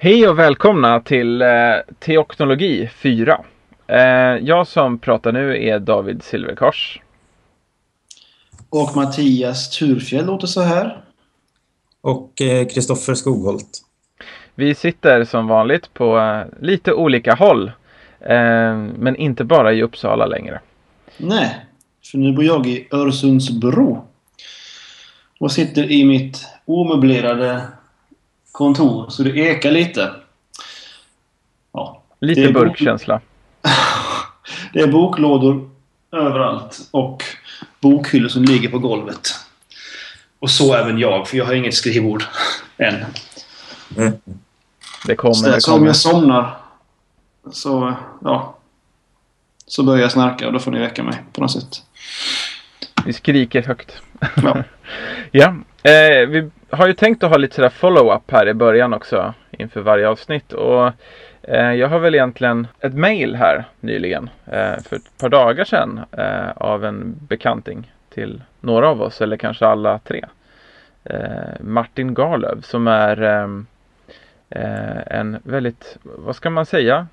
Hej och välkomna till eh, Teoknologi 4. Eh, jag som pratar nu är David Silverkors. Och Mattias Turfjell låter så här. Och Kristoffer eh, Skogholt. Vi sitter som vanligt på eh, lite olika håll. Eh, men inte bara i Uppsala längre. Nej, för nu bor jag i Öresundsbro. Och sitter i mitt omöblerade kontor så det ekar lite. Ja, lite burkkänsla. det är boklådor överallt och bokhyllor som ligger på golvet. Och så även jag, för jag har inget skrivbord än. Mm. Det kommer, så, det så om jag somnar så, ja, så börjar jag snarka och då får ni väcka mig på något sätt. Vi skriker högt. Ja. ja. Eh, vi har ju tänkt att ha lite sådär follow-up här i början också inför varje avsnitt. Och eh, jag har väl egentligen ett mail här nyligen eh, för ett par dagar sedan eh, av en bekanting till några av oss eller kanske alla tre. Eh, Martin Garlöv som är ehm, eh, en väldigt, vad ska man säga,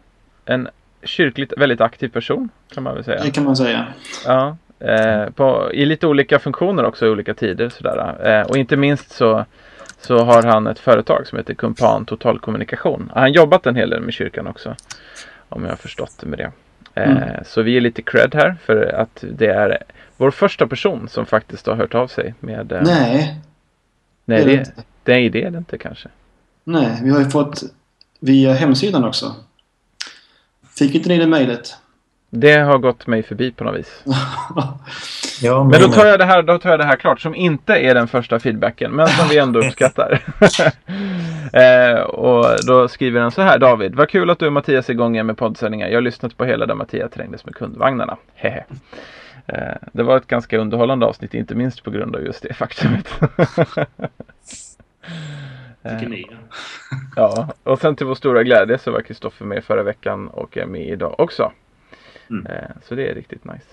en kyrkligt väldigt aktiv person kan man väl säga. Det kan man säga. Ja, Eh, på, I lite olika funktioner också i olika tider. Sådär. Eh, och inte minst så, så har han ett företag som heter Kumpan Total Kommunikation. Han har jobbat en hel del med kyrkan också. Om jag har förstått det med det. Eh, mm. Så vi är lite cred här för att det är vår första person som faktiskt har hört av sig med... Eh, nej. Nej, det, det, nej, det är det inte kanske. Nej, vi har ju fått via hemsidan också. Fick inte ni det mejlet? Det har gått mig förbi på något vis. ja, men, men då, tar jag det här, då tar jag det här klart som inte är den första feedbacken men som vi ändå uppskattar. eh, och då skriver han så här David, vad kul att du och Mattias är igång igen med poddsändningar. Jag har lyssnat på hela där Mattias trängdes med kundvagnarna. Hehe. Eh, det var ett ganska underhållande avsnitt, inte minst på grund av just det faktumet. Tycker ni? ja, och sen till vår stora glädje så var Kristoffer med förra veckan och är med idag också. Mm. Eh, så det är riktigt nice.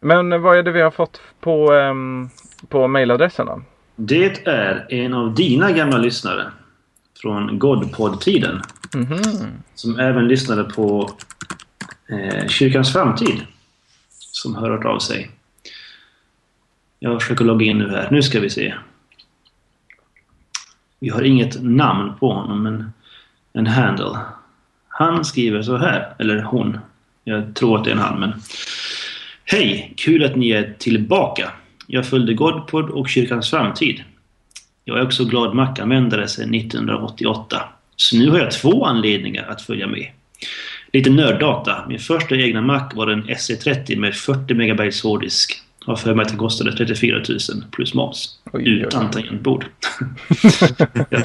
Men vad är det vi har fått på, um, på mailadressen då? Det är en av dina gamla lyssnare. Från Godpod-tiden. Mm -hmm. Som även lyssnade på eh, Kyrkans framtid. Som har hört av sig. Jag försöker logga in nu här. Nu ska vi se. Vi har inget namn på honom, men en handle. Han skriver så här, eller hon. Jag tror att det är en han, men... Hej! Kul att ni är tillbaka. Jag följde Godpod och Kyrkans framtid. Jag är också glad Mac-användare sedan 1988. Så nu har jag två anledningar att följa med. Lite nörddata. Min första egna Mac var en SE30 med 40 MB hårddisk. Har för mig att den kostade 34 000 plus moms. Oj, utan tangentbord. jag,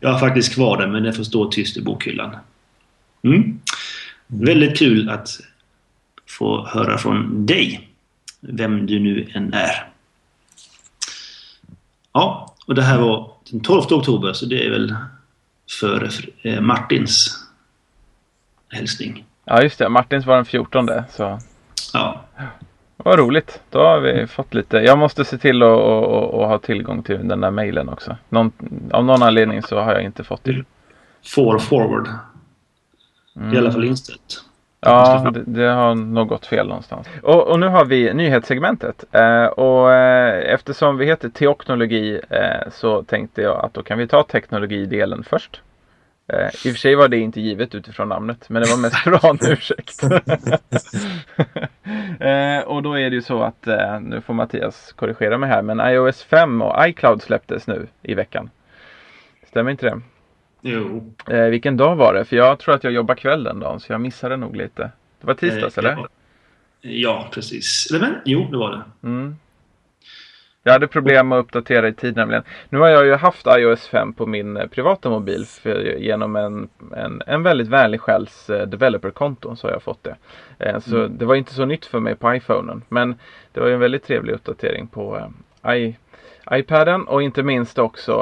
jag har faktiskt kvar den men den får stå tyst i bokhyllan. Mm. Väldigt kul att få höra från dig, vem du nu än är. Ja, och det här var den 12 oktober, så det är väl för eh, Martins hälsning. Ja, just det. Martins var den 14. Så... Ja. Vad roligt. Då har vi fått lite. Jag måste se till att ha tillgång till den där mejlen också. Någon, av någon anledning så har jag inte fått det. For forward. Mm. I alla fall inställt. Ja, det, det, har nog gått fel någonstans. Och, och nu har vi nyhetssegmentet. Eh, och eh, eftersom vi heter teoknologi eh, så tänkte jag att då kan vi ta teknologidelen först. Eh, I och för sig var det inte givet utifrån namnet, men det var mest för att ha en ursäkt. eh, och då är det ju så att, eh, nu får Mattias korrigera mig här, men iOS 5 och iCloud släpptes nu i veckan. Stämmer inte det? Jo. Eh, vilken dag var det? För jag tror att jag jobbar kväll den dagen så jag missade nog lite. Det var tisdags eh, eller? Ja, ja precis. Eller men, jo det var det. Mm. Jag hade problem med att uppdatera i tid nämligen. Nu har jag ju haft iOS 5 på min eh, privata mobil för, genom en, en, en väldigt vänlig själs eh, developerkonto så har jag fått det. Eh, så mm. det var inte så nytt för mig på iPhonen. Men det var ju en väldigt trevlig uppdatering på i, iPaden och inte minst också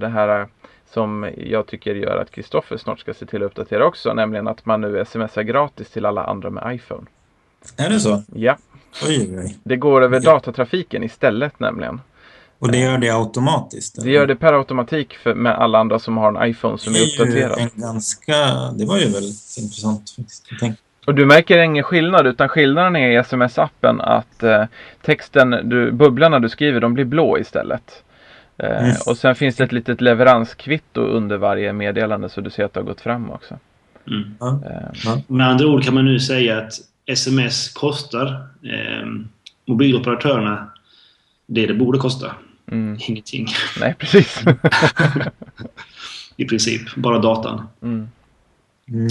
det här som jag tycker gör att Kristoffer snart ska se till att uppdatera också, nämligen att man nu smsar gratis till alla andra med iPhone. Är det så? Ja. Oj, oj. Det går över datatrafiken istället nämligen. Och det gör det automatiskt? Det gör det per automatik för, med alla andra som har en iPhone som är, är uppdaterad. En ganska, det var ju väldigt intressant faktiskt. Och du märker ingen skillnad utan skillnaden är i sms-appen att eh, texten, du, bubblorna du skriver, de blir blå istället. Mm. Och sen finns det ett litet leveranskvitto under varje meddelande så du ser att det har gått fram också. Mm. Eh. Med andra ord kan man nu säga att sms kostar eh, mobiloperatörerna det det borde kosta. Mm. Ingenting. Nej, precis. I princip, bara datan. Mm. Mm.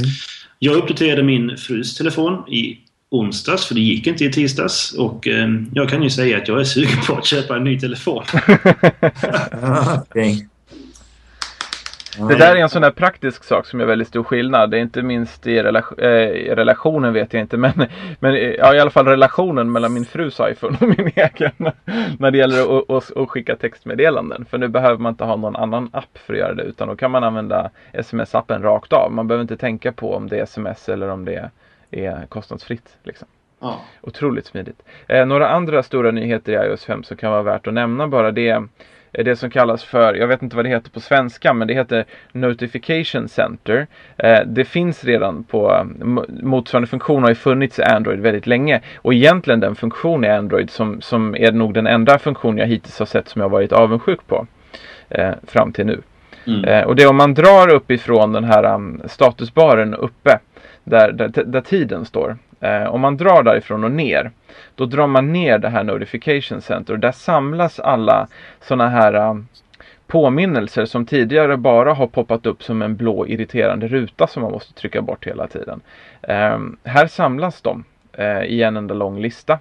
Jag uppdaterade min frus telefon i onsdags, för det gick inte i tisdags. Och eh, jag kan ju säga att jag är sugen på att köpa en ny telefon. okay. Det där är en sån där praktisk sak som är väldigt stor skillnad. Det är inte minst i, relation, äh, i relationen vet jag inte. Men, men ja, i alla fall relationen mellan min frus iPhone och min egen. när det gäller att, att, att, skicka textmeddelanden. För nu behöver man inte ha någon annan app för att göra det. Utan då kan man använda sms-appen rakt av. Man behöver inte tänka på om det är sms eller om det är kostnadsfritt. Liksom. Ja. Otroligt smidigt. Eh, några andra stora nyheter i iOS 5 som kan vara värt att nämna bara det det som kallas för, jag vet inte vad det heter på svenska, men det heter Notification Center. Eh, det finns redan på, motsvarande funktion har ju funnits i Android väldigt länge. Och egentligen den funktion i Android som, som är nog den enda funktion jag hittills har sett som jag varit avundsjuk på. Eh, fram till nu. Mm. Eh, och det är om man drar uppifrån den här um, statusbaren uppe, där, där, där tiden står. Eh, om man drar därifrån och ner, då drar man ner det här Notification Center och där samlas alla sådana här uh, påminnelser som tidigare bara har poppat upp som en blå irriterande ruta som man måste trycka bort hela tiden. Eh, här samlas de eh, i en enda lång lista.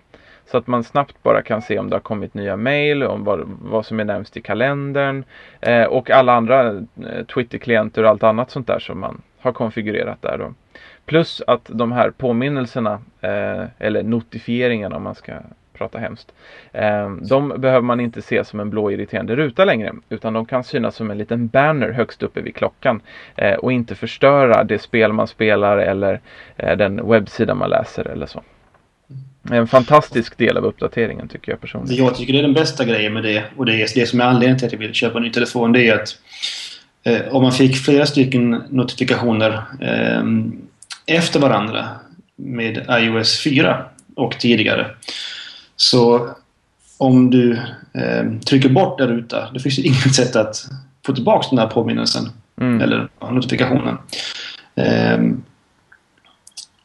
Så att man snabbt bara kan se om det har kommit nya mail, om vad, vad som är närmst i kalendern eh, och alla andra eh, Twitter-klienter och allt annat sånt där som man har konfigurerat där. Då. Plus att de här påminnelserna, eh, eller notifieringarna om man ska prata hemskt. Eh, de behöver man inte se som en blå irriterande ruta längre. Utan de kan synas som en liten banner högst uppe vid klockan. Eh, och inte förstöra det spel man spelar eller eh, den webbsida man läser eller så. En fantastisk del av uppdateringen tycker jag personligen. Jag tycker det är den bästa grejen med det. Och det är det som är anledningen till att jag vill köpa en ny telefon. Det är att eh, om man fick flera stycken notifikationer eh, efter varandra med iOS 4 och tidigare. Så om du eh, trycker bort en ruta, då finns det inget sätt att få tillbaka den här påminnelsen mm. eller notifikationen. Eh,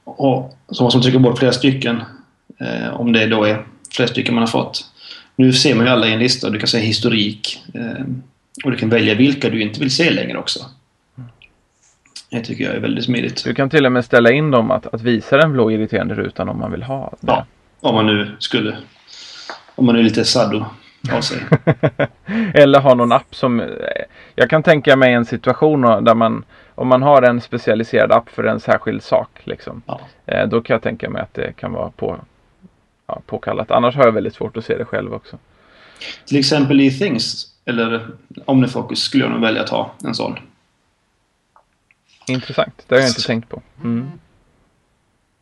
och så måste man trycka bort flera stycken eh, om det då är flera stycken man har fått. Nu ser man ju alla i en lista och du kan se historik eh, och du kan välja vilka du inte vill se längre också. Det tycker jag är väldigt smidigt. Du kan till och med ställa in dem att, att visa den blå irriterande rutan om man vill ha det. Ja, om man nu skulle. Om man är lite saddo av sig. Eller ha någon app som... Jag kan tänka mig en situation där man om man har en specialiserad app för en särskild sak. Liksom, ja. eh, då kan jag tänka mig att det kan vara på, ja, påkallat. Annars har jag väldigt svårt att se det själv också. Till exempel i Things eller Omnifocus skulle jag nog välja att ha en sån. Intressant. Det har jag inte tänkt på. Mm.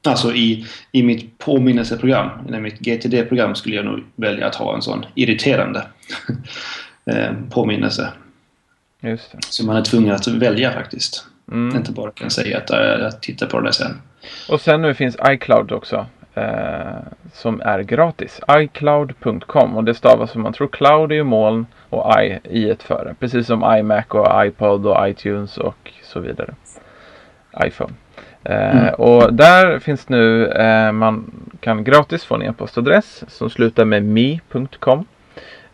Alltså i, i mitt påminnelseprogram, eller mitt GTD-program skulle jag nog välja att ha en sån irriterande eh, påminnelse. Just det. Så man är tvungen att välja faktiskt. Mm. Inte bara kan säga att jag tittar på det sen. Och sen nu finns iCloud också. Eh, som är gratis. iCloud.com och det stavas som man tror. Cloud är ju moln och i, i ett före. Precis som iMac och iPod och iTunes och så vidare iPhone. Eh, mm. Och där finns nu, eh, man kan gratis få en e-postadress som slutar med me.com.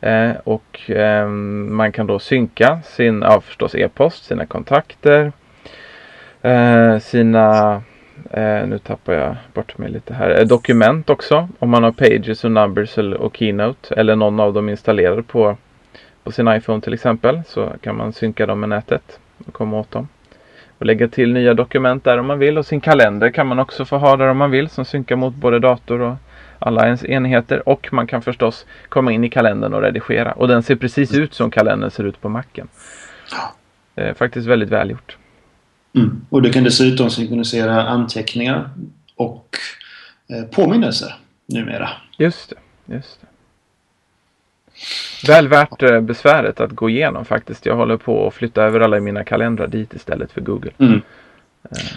Eh, och eh, man kan då synka sin, ja förstås e-post, sina kontakter, eh, sina, eh, nu tappar jag bort mig lite här, dokument också. Om man har Pages och Numbers och Keynote eller någon av dem installerade på, på sin iPhone till exempel så kan man synka dem med nätet och komma åt dem och lägga till nya dokument där om man vill. Och sin kalender kan man också få ha där om man vill som synkar mot både dator och alla ens enheter. Och man kan förstås komma in i kalendern och redigera. Och den ser precis ut som kalendern ser ut på macken. Det är faktiskt väldigt välgjort. Mm. Och du kan dessutom synkronisera anteckningar och eh, påminnelser numera. Just det. Just det. Väl värt eh, besväret att gå igenom faktiskt. Jag håller på att flytta över alla mina kalendrar dit istället för Google. Mm.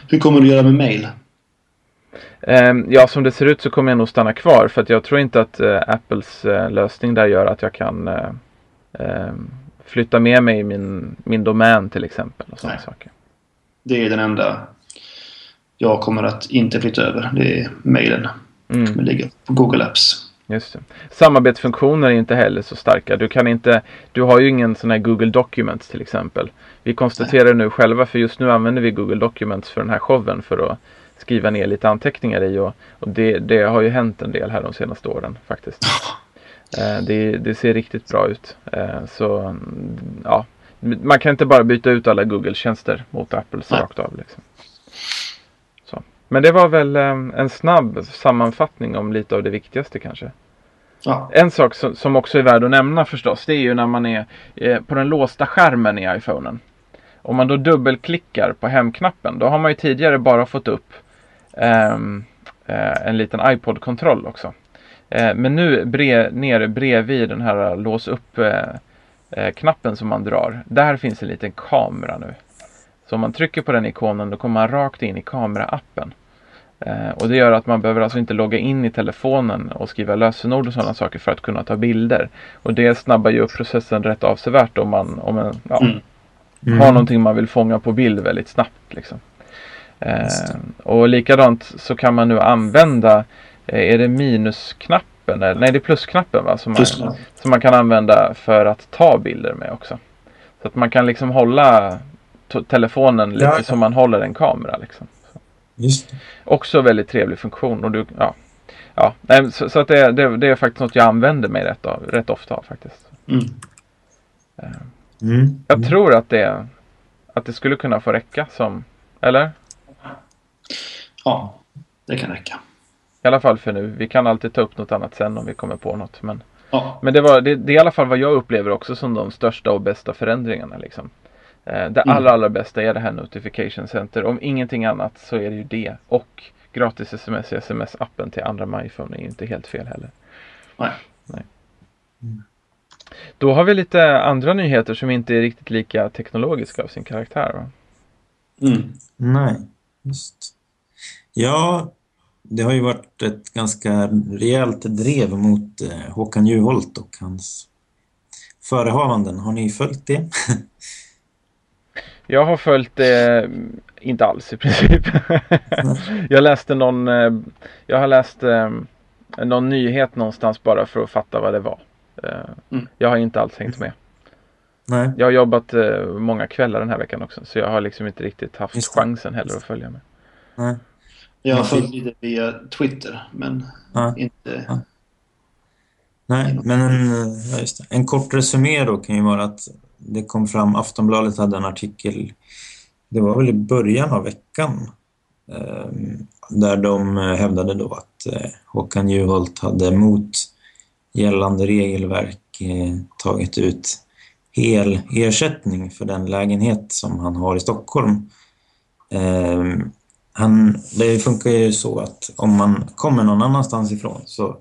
Hur kommer du göra med mail? Ehm, Ja, som det ser ut så kommer jag nog stanna kvar för att jag tror inte att eh, Apples eh, lösning där gör att jag kan eh, ehm, flytta med mig min, min domän till exempel och sådana Nej. saker. Det är den enda jag kommer att inte flytta över. Det är mailen. Mm. Den ligger på Google Apps. Just det. Samarbetsfunktioner är inte heller så starka. Du kan inte, du har ju ingen sån här Google Documents till exempel. Vi konstaterar nu själva, för just nu använder vi Google Documents för den här showen för att skriva ner lite anteckningar i och, och det, det har ju hänt en del här de senaste åren faktiskt. Eh, det, det ser riktigt bra ut. Eh, så ja, man kan inte bara byta ut alla Google-tjänster mot Apples rakt av. Liksom. Men det var väl eh, en snabb sammanfattning om lite av det viktigaste kanske. Ja. En sak som, också är värd att nämna förstås, det är ju när man är eh, på den låsta skärmen i iPhonen. Om man då dubbelklickar på hemknappen, då har man ju tidigare bara fått upp eh, en liten iPod-kontroll också. Men nu bre, nere bredvid den här lås upp eh, eh, knappen som man drar, där finns en liten kamera nu. Så om man trycker på den ikonen då kommer man rakt in i kameraappen. Eh, och det gör att man behöver alltså inte logga in i telefonen och skriva lösenord och sådana saker för att kunna ta bilder. Och det snabbar ju upp processen rätt avsevärt om man, om man ja, Mm. har någonting man vill fånga på bild väldigt snabbt. Liksom. Eh, och likadant så kan man nu använda, eh, är det minusknappen? Eller, nej det är plusknappen va? Som man, som man kan använda för att ta bilder med också. Så att man kan liksom hålla telefonen lite Ja, ja. som man håller en kamera. Liksom. Just det. Också väldigt trevlig funktion. Och du, ja, ja, nej, så, så att det, det, det är faktiskt något jag använder mig rätt, av, rätt ofta av faktiskt. Mm. Mm. Jag tror att det, att det skulle kunna få räcka som, eller? Ja, det kan räcka. I alla fall för nu. Vi kan alltid ta upp något annat sen om vi kommer på något. Men, Ja. men det, var, det, det är i alla fall vad jag upplever också som de största och bästa förändringarna. Liksom. Eh, det Mm. allra, allra bästa är det här Notification Center. Om ingenting annat så är det ju det. Och gratis sms i sms-appen till andra med iPhone är ju inte helt fel heller. Nej. Då har vi lite andra nyheter som inte är riktigt lika teknologiska av sin karaktär. Va? Mm. Nej, just. Ja, det har ju varit ett ganska rejält drev mot eh, Håkan Juholt och hans förehavanden. Har ni följt det? Jag har följt det mm, inte alls i princip. jag läste någon, eh, jag har läst eh, någon nyhet någonstans bara för att fatta vad det var. Eh, Mm. Jag har inte alls hängt med. Nej. Jag har jobbat eh, många kvällar den här veckan också så jag har liksom inte riktigt haft Just chansen heller att följa med. Nej. Jag har följt lite via Twitter, men Ja. inte... Ja. Nej, men en, ja, just det. en kort resumé då kan ju vara att det kom fram, Aftonbladet hade en artikel, det var väl i början av veckan, eh, där de eh, hävdade då att eh, Håkan Juholt hade mot gällande regelverk eh, tagit ut hel ersättning för den lägenhet som han har i Stockholm. Eh, han, det funkar ju så att om man kommer någon annanstans ifrån så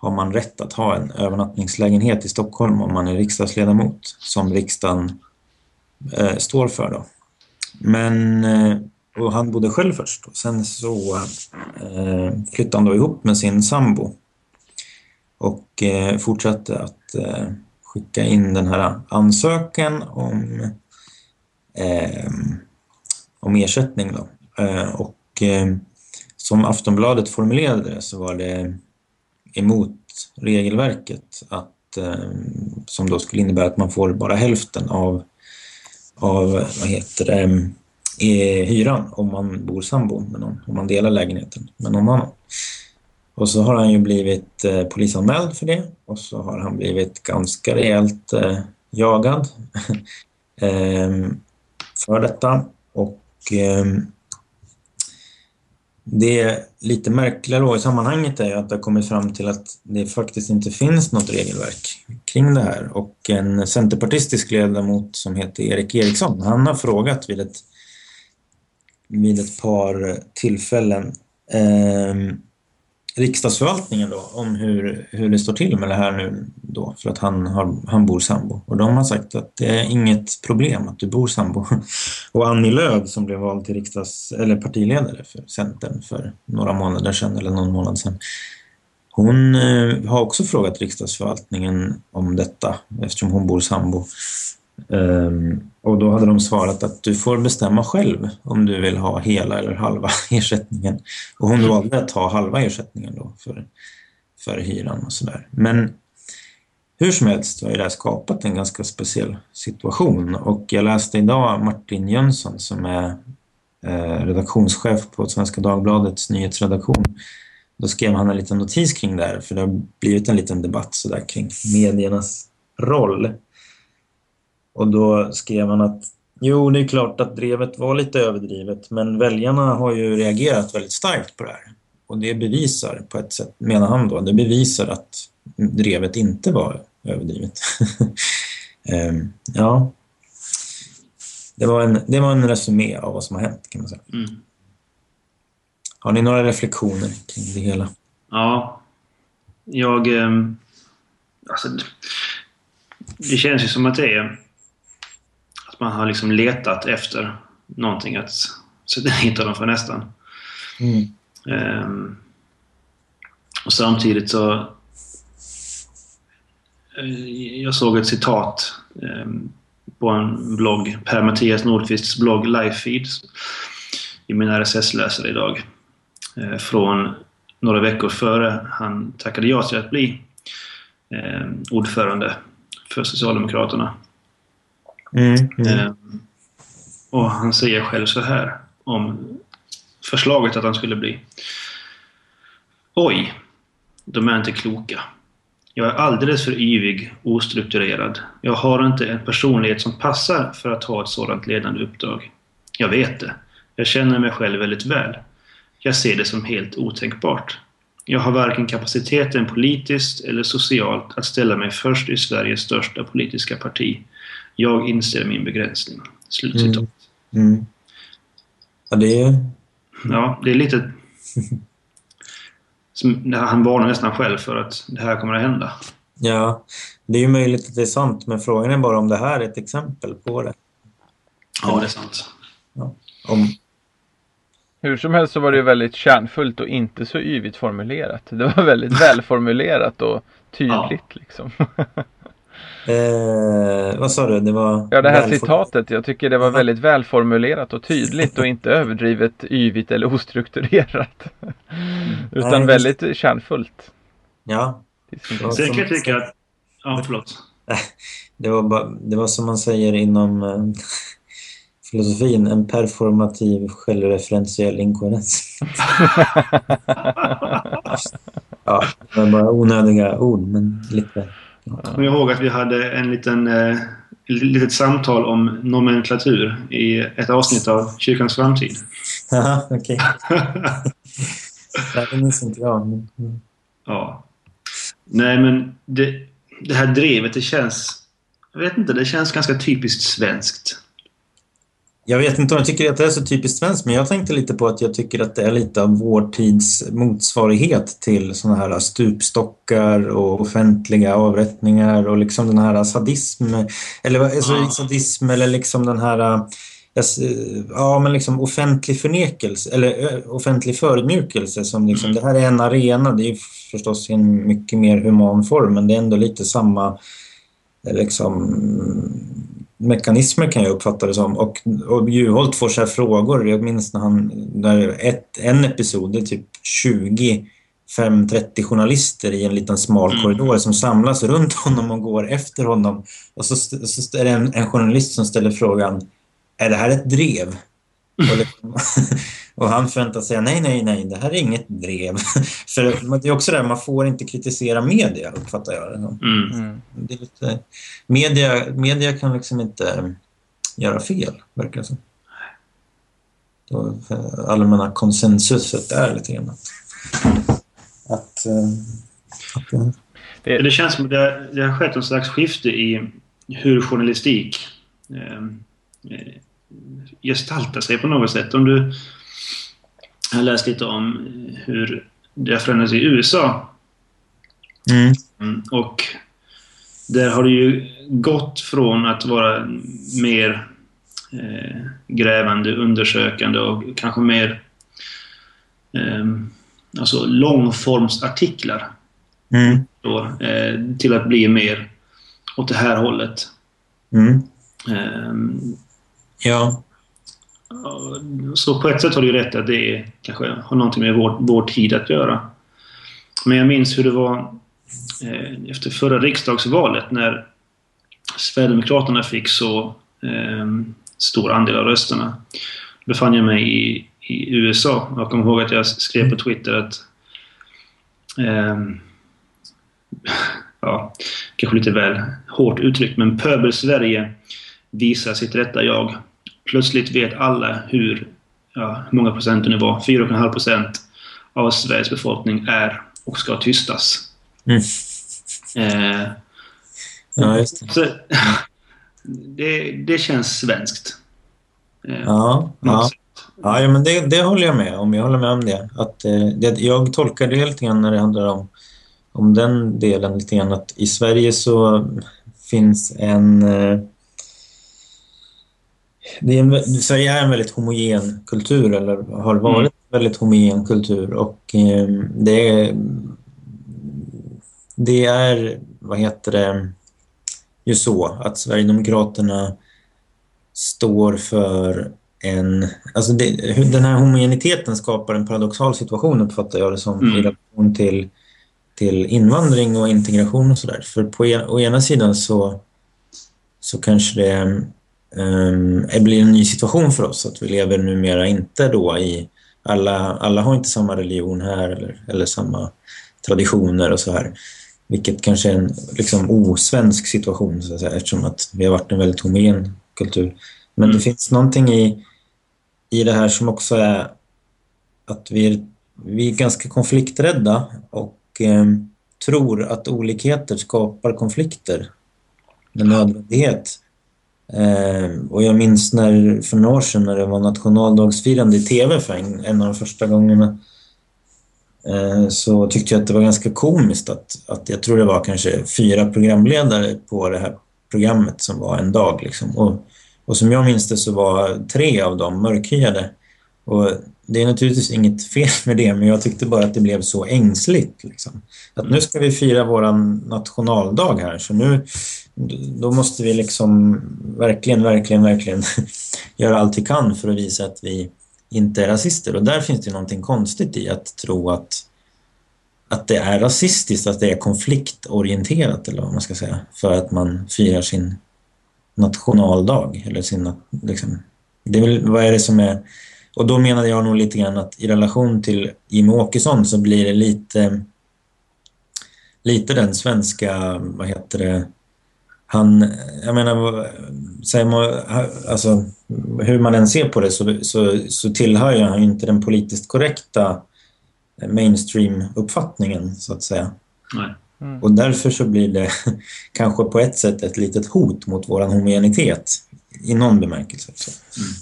har man rätt att ha en övernattningslägenhet i Stockholm om man är riksdagsledamot som riksdagen eh, står för. Då. Men eh, och han bodde själv först och sen så eh, flyttade han då ihop med sin sambo och eh, fortsatte att eh, skicka in den här ansökan om, eh, om ersättning. Då. Eh, och eh, som Aftonbladet formulerade det så var det emot regelverket att, eh, som då skulle innebära att man får bara hälften av, av vad heter det, eh, hyran om man bor sambo med någon, om man delar lägenheten med någon annan. Och så har han ju blivit eh, polisanmäld för det och så har han blivit ganska rejält eh, jagad eh, för detta. Och eh, det lite märkliga då i sammanhanget är att det har kommit fram till att det faktiskt inte finns något regelverk kring det här. Och en centerpartistisk ledamot som heter Erik Eriksson, han har frågat vid ett, vid ett par tillfällen eh, riksdagsförvaltningen då om hur, hur det står till med det här nu då för att han, har, han bor sambo. Och de har sagt att det är inget problem att du bor sambo. Och Annie Lööf som blev vald till riksdags, eller partiledare för Centern för några månader sedan eller någon månad sedan. Hon eh, har också frågat riksdagsförvaltningen om detta eftersom hon bor sambo. Um, och då hade de svarat att du får bestämma själv om du vill ha hela eller halva ersättningen. Och hon valde att ta halva ersättningen då för, för hyran och sådär. Men hur som helst har det här skapat en ganska speciell situation och jag läste idag Martin Jönsson som är eh, redaktionschef på Svenska Dagbladets nyhetsredaktion. Då skrev han en liten notis kring det här för det har blivit en liten debatt sådär kring mediernas roll och då skrev han att jo, det är klart att drevet var lite överdrivet men väljarna har ju reagerat väldigt starkt på det här. Och det bevisar på ett sätt, menar han då, det bevisar att drevet inte var överdrivet. um, ja, det var, en, det var en resumé av vad som har hänt kan man säga. Mm. Har ni några reflektioner kring det hela? Ja, jag... Eh, alltså, det känns ju som att det är man har liksom letat efter någonting att sätta dit dem för nästan. Mm. Um, och samtidigt så... Uh, jag såg ett citat um, på en blogg, Per-Mattias Nordqvists blogg Lifefeed i min RSS-läsare idag. Uh, från några veckor före han tackade ja till att bli uh, ordförande för Socialdemokraterna. Mm, mm. Ehm, och han säger själv så här om förslaget att han skulle bli. Oj, de är inte kloka. Jag är alldeles för yvig, ostrukturerad. Jag har inte en personlighet som passar för att ha ett sådant ledande uppdrag. Jag vet det. Jag känner mig själv väldigt väl. Jag ser det som helt otänkbart. Jag har varken kapaciteten politiskt eller socialt att ställa mig först i Sveriges största politiska parti. Jag inser min begränsning. Slutcitat. Mm. Mm. Ja, det är... Ja, det är lite... han varnar nästan själv för att det här kommer att hända. Ja, det är ju möjligt att det är sant, men frågan är bara om det här är ett exempel på det. Ja, det är sant. Ja. Om... Hur som helst så var det väldigt kärnfullt och inte så yvigt formulerat. Det var väldigt välformulerat och tydligt ja. liksom. Eh, vad sa du? Det var ja, det här citatet. Jag tycker det var väldigt välformulerat och tydligt och inte överdrivet yvigt eller ostrukturerat. Utan Nej, väldigt det... kärnfullt. Ja. Sen kan jag tycka att... Ja, förlåt. Det var, bara, det var som man säger inom äh, filosofin, en performativ självreferentiell inkoherens. ja, det var bara onödiga ord, men lite... Jag kommer ihåg att vi hade en liten, eh, litet samtal om nomenklatur i ett avsnitt av Kyrkans framtid. Ja, okej. det minns inte jag. Men... Ja. Nej, men det, det här drevet, det känns... Jag vet inte, det känns ganska typiskt svenskt. Jag vet inte om jag tycker att det är så typiskt svenskt men jag tänkte lite på att jag tycker att det är lite av vår tids motsvarighet till sådana här stupstockar och offentliga avrättningar och liksom den här sadism eller alltså ah. sadism eller liksom den här ja men liksom offentlig förnekelse eller offentlig förödmjukelse som liksom, mm. det här är en arena, det är förstås en mycket mer human form men det är ändå lite samma liksom mekanismer kan jag uppfatta det som. Och, och Juholt får så frågor. Jag minns när han, där ett, en episod, det är typ 20 5-30 journalister i en liten smal mm. korridor som samlas runt honom och går efter honom. Och så, så är det en, en journalist som ställer frågan Är det här ett drev? Och, liksom, och, han förväntar sig nej, nej, nej, det här är inget drev. För det är också det, man får inte kritisera media, uppfattar jag det mm. mm. det. Är lite, media, media kan liksom inte göra fel, verkar det som. allmänna konsensuset är lite grann att... att, eh, det, det känns som att det, det har skett en slags skifte i hur journalistik eh, eh gestalta sig på något sätt. Om du har läst lite om hur det har förändrats i USA. Mm. Mm, Och där har det ju gått från att vara mer eh, grävande, undersökande och kanske mer eh, alltså långformsartiklar Mm. då, eh, till att bli mer åt det här hållet. Mm. Ehm, Ja. Så på ett sätt har du rätt att det kanske har någonting med vår, vår tid att göra. Men jag minns hur det var eh, efter förra riksdagsvalet när Sverigedemokraterna fick så eh, stor andel av rösterna. Då befann jag mig i, i USA. Jag kommer ihåg att jag skrev på Twitter att eh, ja, kanske lite väl hårt uttryckt, men Pöbel-Sverige visar sitt rätta jag. Plötsligt vet alla hur, ja, många procent det nu var, 4,5 procent av Sveriges befolkning är och ska tystas. Mm. Eh, Ja, just det. så, det, det känns svenskt. Eh, Ja, ja. Ja, ja men det, det håller jag med om. Jag håller med om det. Att, eh, det jag tolkar det lite grann när det handlar om, om den delen lite grann att i Sverige så finns en... Det är en, Sverige är en väldigt homogen kultur eller har varit Mm. en väldigt homogen kultur och eh, det är det är, vad heter det, ju så att Sverigedemokraterna står för en... Alltså det, den här homogeniteten skapar en paradoxal situation uppfattar jag det som Mm. i relation till, till invandring och integration och sådär. För på en, å ena sidan så, så kanske det um, blir en ny situation för oss att vi lever numera inte då i... Alla, alla har inte samma religion här eller, eller samma traditioner och så här. Vilket kanske är en liksom, osvensk situation så att säga, eftersom att vi har varit en väldigt homogen kultur. Men Mm. det finns någonting i, i det här som också är att vi är, vi är ganska konflikträdda och eh, tror att olikheter skapar konflikter med nödvändighet. Eh, och jag minns när, för några år sedan när det var nationaldagsfirande i tv för en, en av de första gångerna eh, så tyckte jag att det var ganska komiskt att, att jag tror det var kanske fyra programledare på det här programmet som var en dag. Liksom. Och, och som jag minns det så var tre av dem mörkhyade. Och det är naturligtvis inget fel med det, men jag tyckte bara att det blev så ängsligt. Liksom. Att nu ska vi fira våran nationaldag här, så nu då måste vi liksom verkligen, verkligen, verkligen göra allt vi kan för att visa att vi inte är rasister. Och där finns det någonting konstigt i att tro att, att det är rasistiskt, att det är konfliktorienterat eller vad man ska säga, för att man firar sin nationaldag. Eller sin, liksom, det är väl, vad är det som är... Och då menade jag nog lite grann att i relation till Jimmie Åkesson så blir det lite lite den svenska, vad heter det, han, jag menar, säger man, alltså, hur man än ser på det så, så, så tillhör ju han ju inte den politiskt korrekta mainstream-uppfattningen, så att säga. Nej. Mm. Och därför så blir det kanske på ett sätt ett litet hot mot vår homogenitet i någon bemärkelse. Så.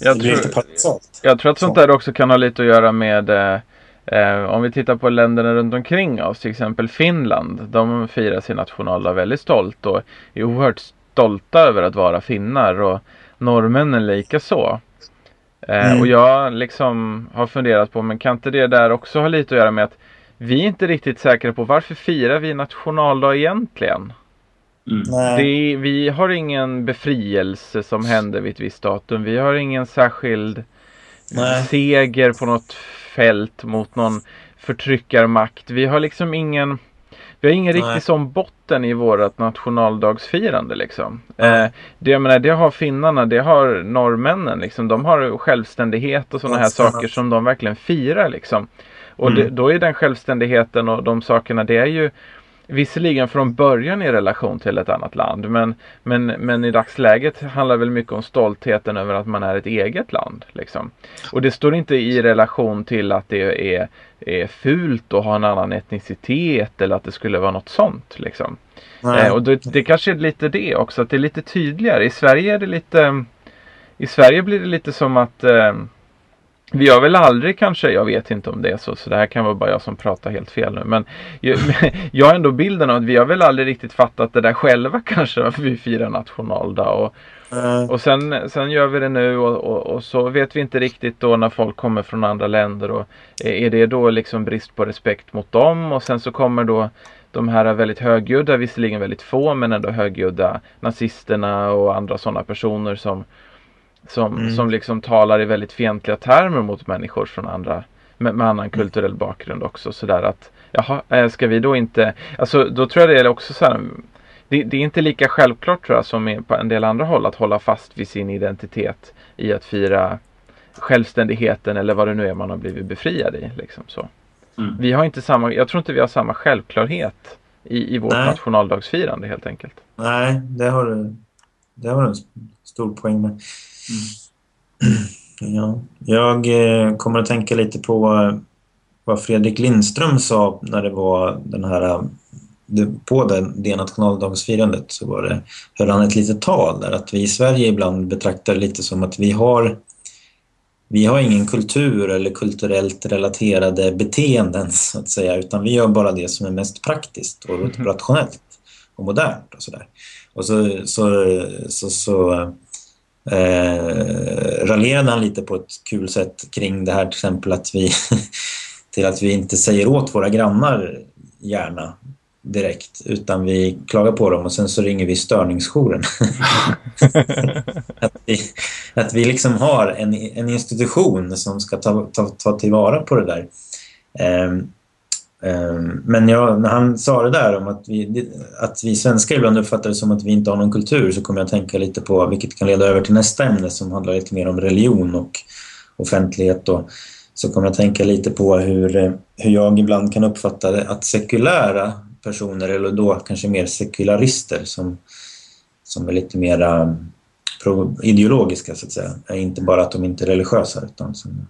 Jag tror-. Jag tror att sånt där också kan ha lite att göra med eh, eh, om vi tittar på länderna runt omkring oss, till exempel Finland. De firar sin nationaldag väldigt stolt och är oerhört stolta över att vara finnar och norrmännen lika så. Eh, Mm. Och jag liksom har funderat på, men kan inte det där också ha lite att göra med att vi är inte riktigt säkra på varför firar vi nationaldag egentligen? Mm. Det, vi har ingen befrielse som hände vid ett visst datum. Vi har ingen särskild Nej. seger på något fält mot någon förtryckarmakt. Vi har liksom ingen vi har ingen Nej. riktig sån botten i vårt nationaldagsfirande liksom. Eh, det, jag menar, det har finnarna, det har norrmännen liksom. De har självständighet och sådana här saker som de verkligen firar liksom. Och Mm. det, då är den självständigheten och de sakerna, det är ju Visserligen från början i relation till ett annat land men, men, men i dagsläget handlar väl mycket om stoltheten över att man är ett eget land. Liksom. Och det står inte i relation till att det är, är fult att ha en annan etnicitet eller att det skulle vara något sånt. Liksom. Eh, och det, det kanske är lite det också, att det är lite tydligare. I Sverige är det lite I Sverige blir det lite som att eh, vi har väl aldrig kanske, jag vet inte om det är så, så det här kan vara bara jag som pratar helt fel nu. Men jag, jag har ändå bilden av att vi har väl aldrig riktigt fattat det där själva kanske, varför vi firar nationaldag. Och, mm. och sen, sen gör vi det nu och, och, och, så vet vi inte riktigt då när folk kommer från andra länder. Och är det då liksom brist på respekt mot dem? Och sen så kommer då de här väldigt högljudda, visserligen väldigt få, men ändå högljudda nazisterna och andra sådana personer som som, mm. som liksom talar i väldigt fientliga termer mot människor från andra med, med annan kulturell bakgrund också. Sådär att jaha, eh, ska vi då inte, alltså då tror jag det är också så här, det, det, är inte lika självklart tror jag som på en del andra håll att hålla fast vid sin identitet i att fira självständigheten eller vad det nu är man har blivit befriad i. Liksom så. Mm. Vi har inte samma, jag tror inte vi har samma självklarhet i, i vårt Nej. nationaldagsfirande helt enkelt. Nej, det har du, det har du en stor poäng med. Mm. Ja, jag eh, kommer att tänka lite på vad Fredrik Lindström sa när det var den här på det, det nationaldagsfirandet så var det, höll han ett litet tal där att vi i Sverige ibland betraktar det lite som att vi har vi har ingen kultur eller kulturellt relaterade beteenden så att säga utan vi gör bara det som är mest praktiskt och mm. rationellt och modernt och sådär. Och så, så, så, så eh, raljerade han lite på ett kul sätt kring det här till exempel att vi till att vi inte säger åt våra grannar gärna direkt utan vi klagar på dem och sen så ringer vi störningsjouren. att, vi, att vi liksom har en, en institution som ska ta, ta, ta tillvara på det där. Um, Ehm, men jag, när han sa det där om att vi, att vi svenskar ibland uppfattar det som att vi inte har någon kultur så kommer jag att tänka lite på, vilket kan leda över till nästa ämne som handlar lite mer om religion och offentlighet då. Så kommer jag att tänka lite på hur, hur jag ibland kan uppfatta det att sekulära personer eller då kanske mer sekularister som, som är lite mera ideologiska så att säga. Inte bara att de inte är religiösa utan som,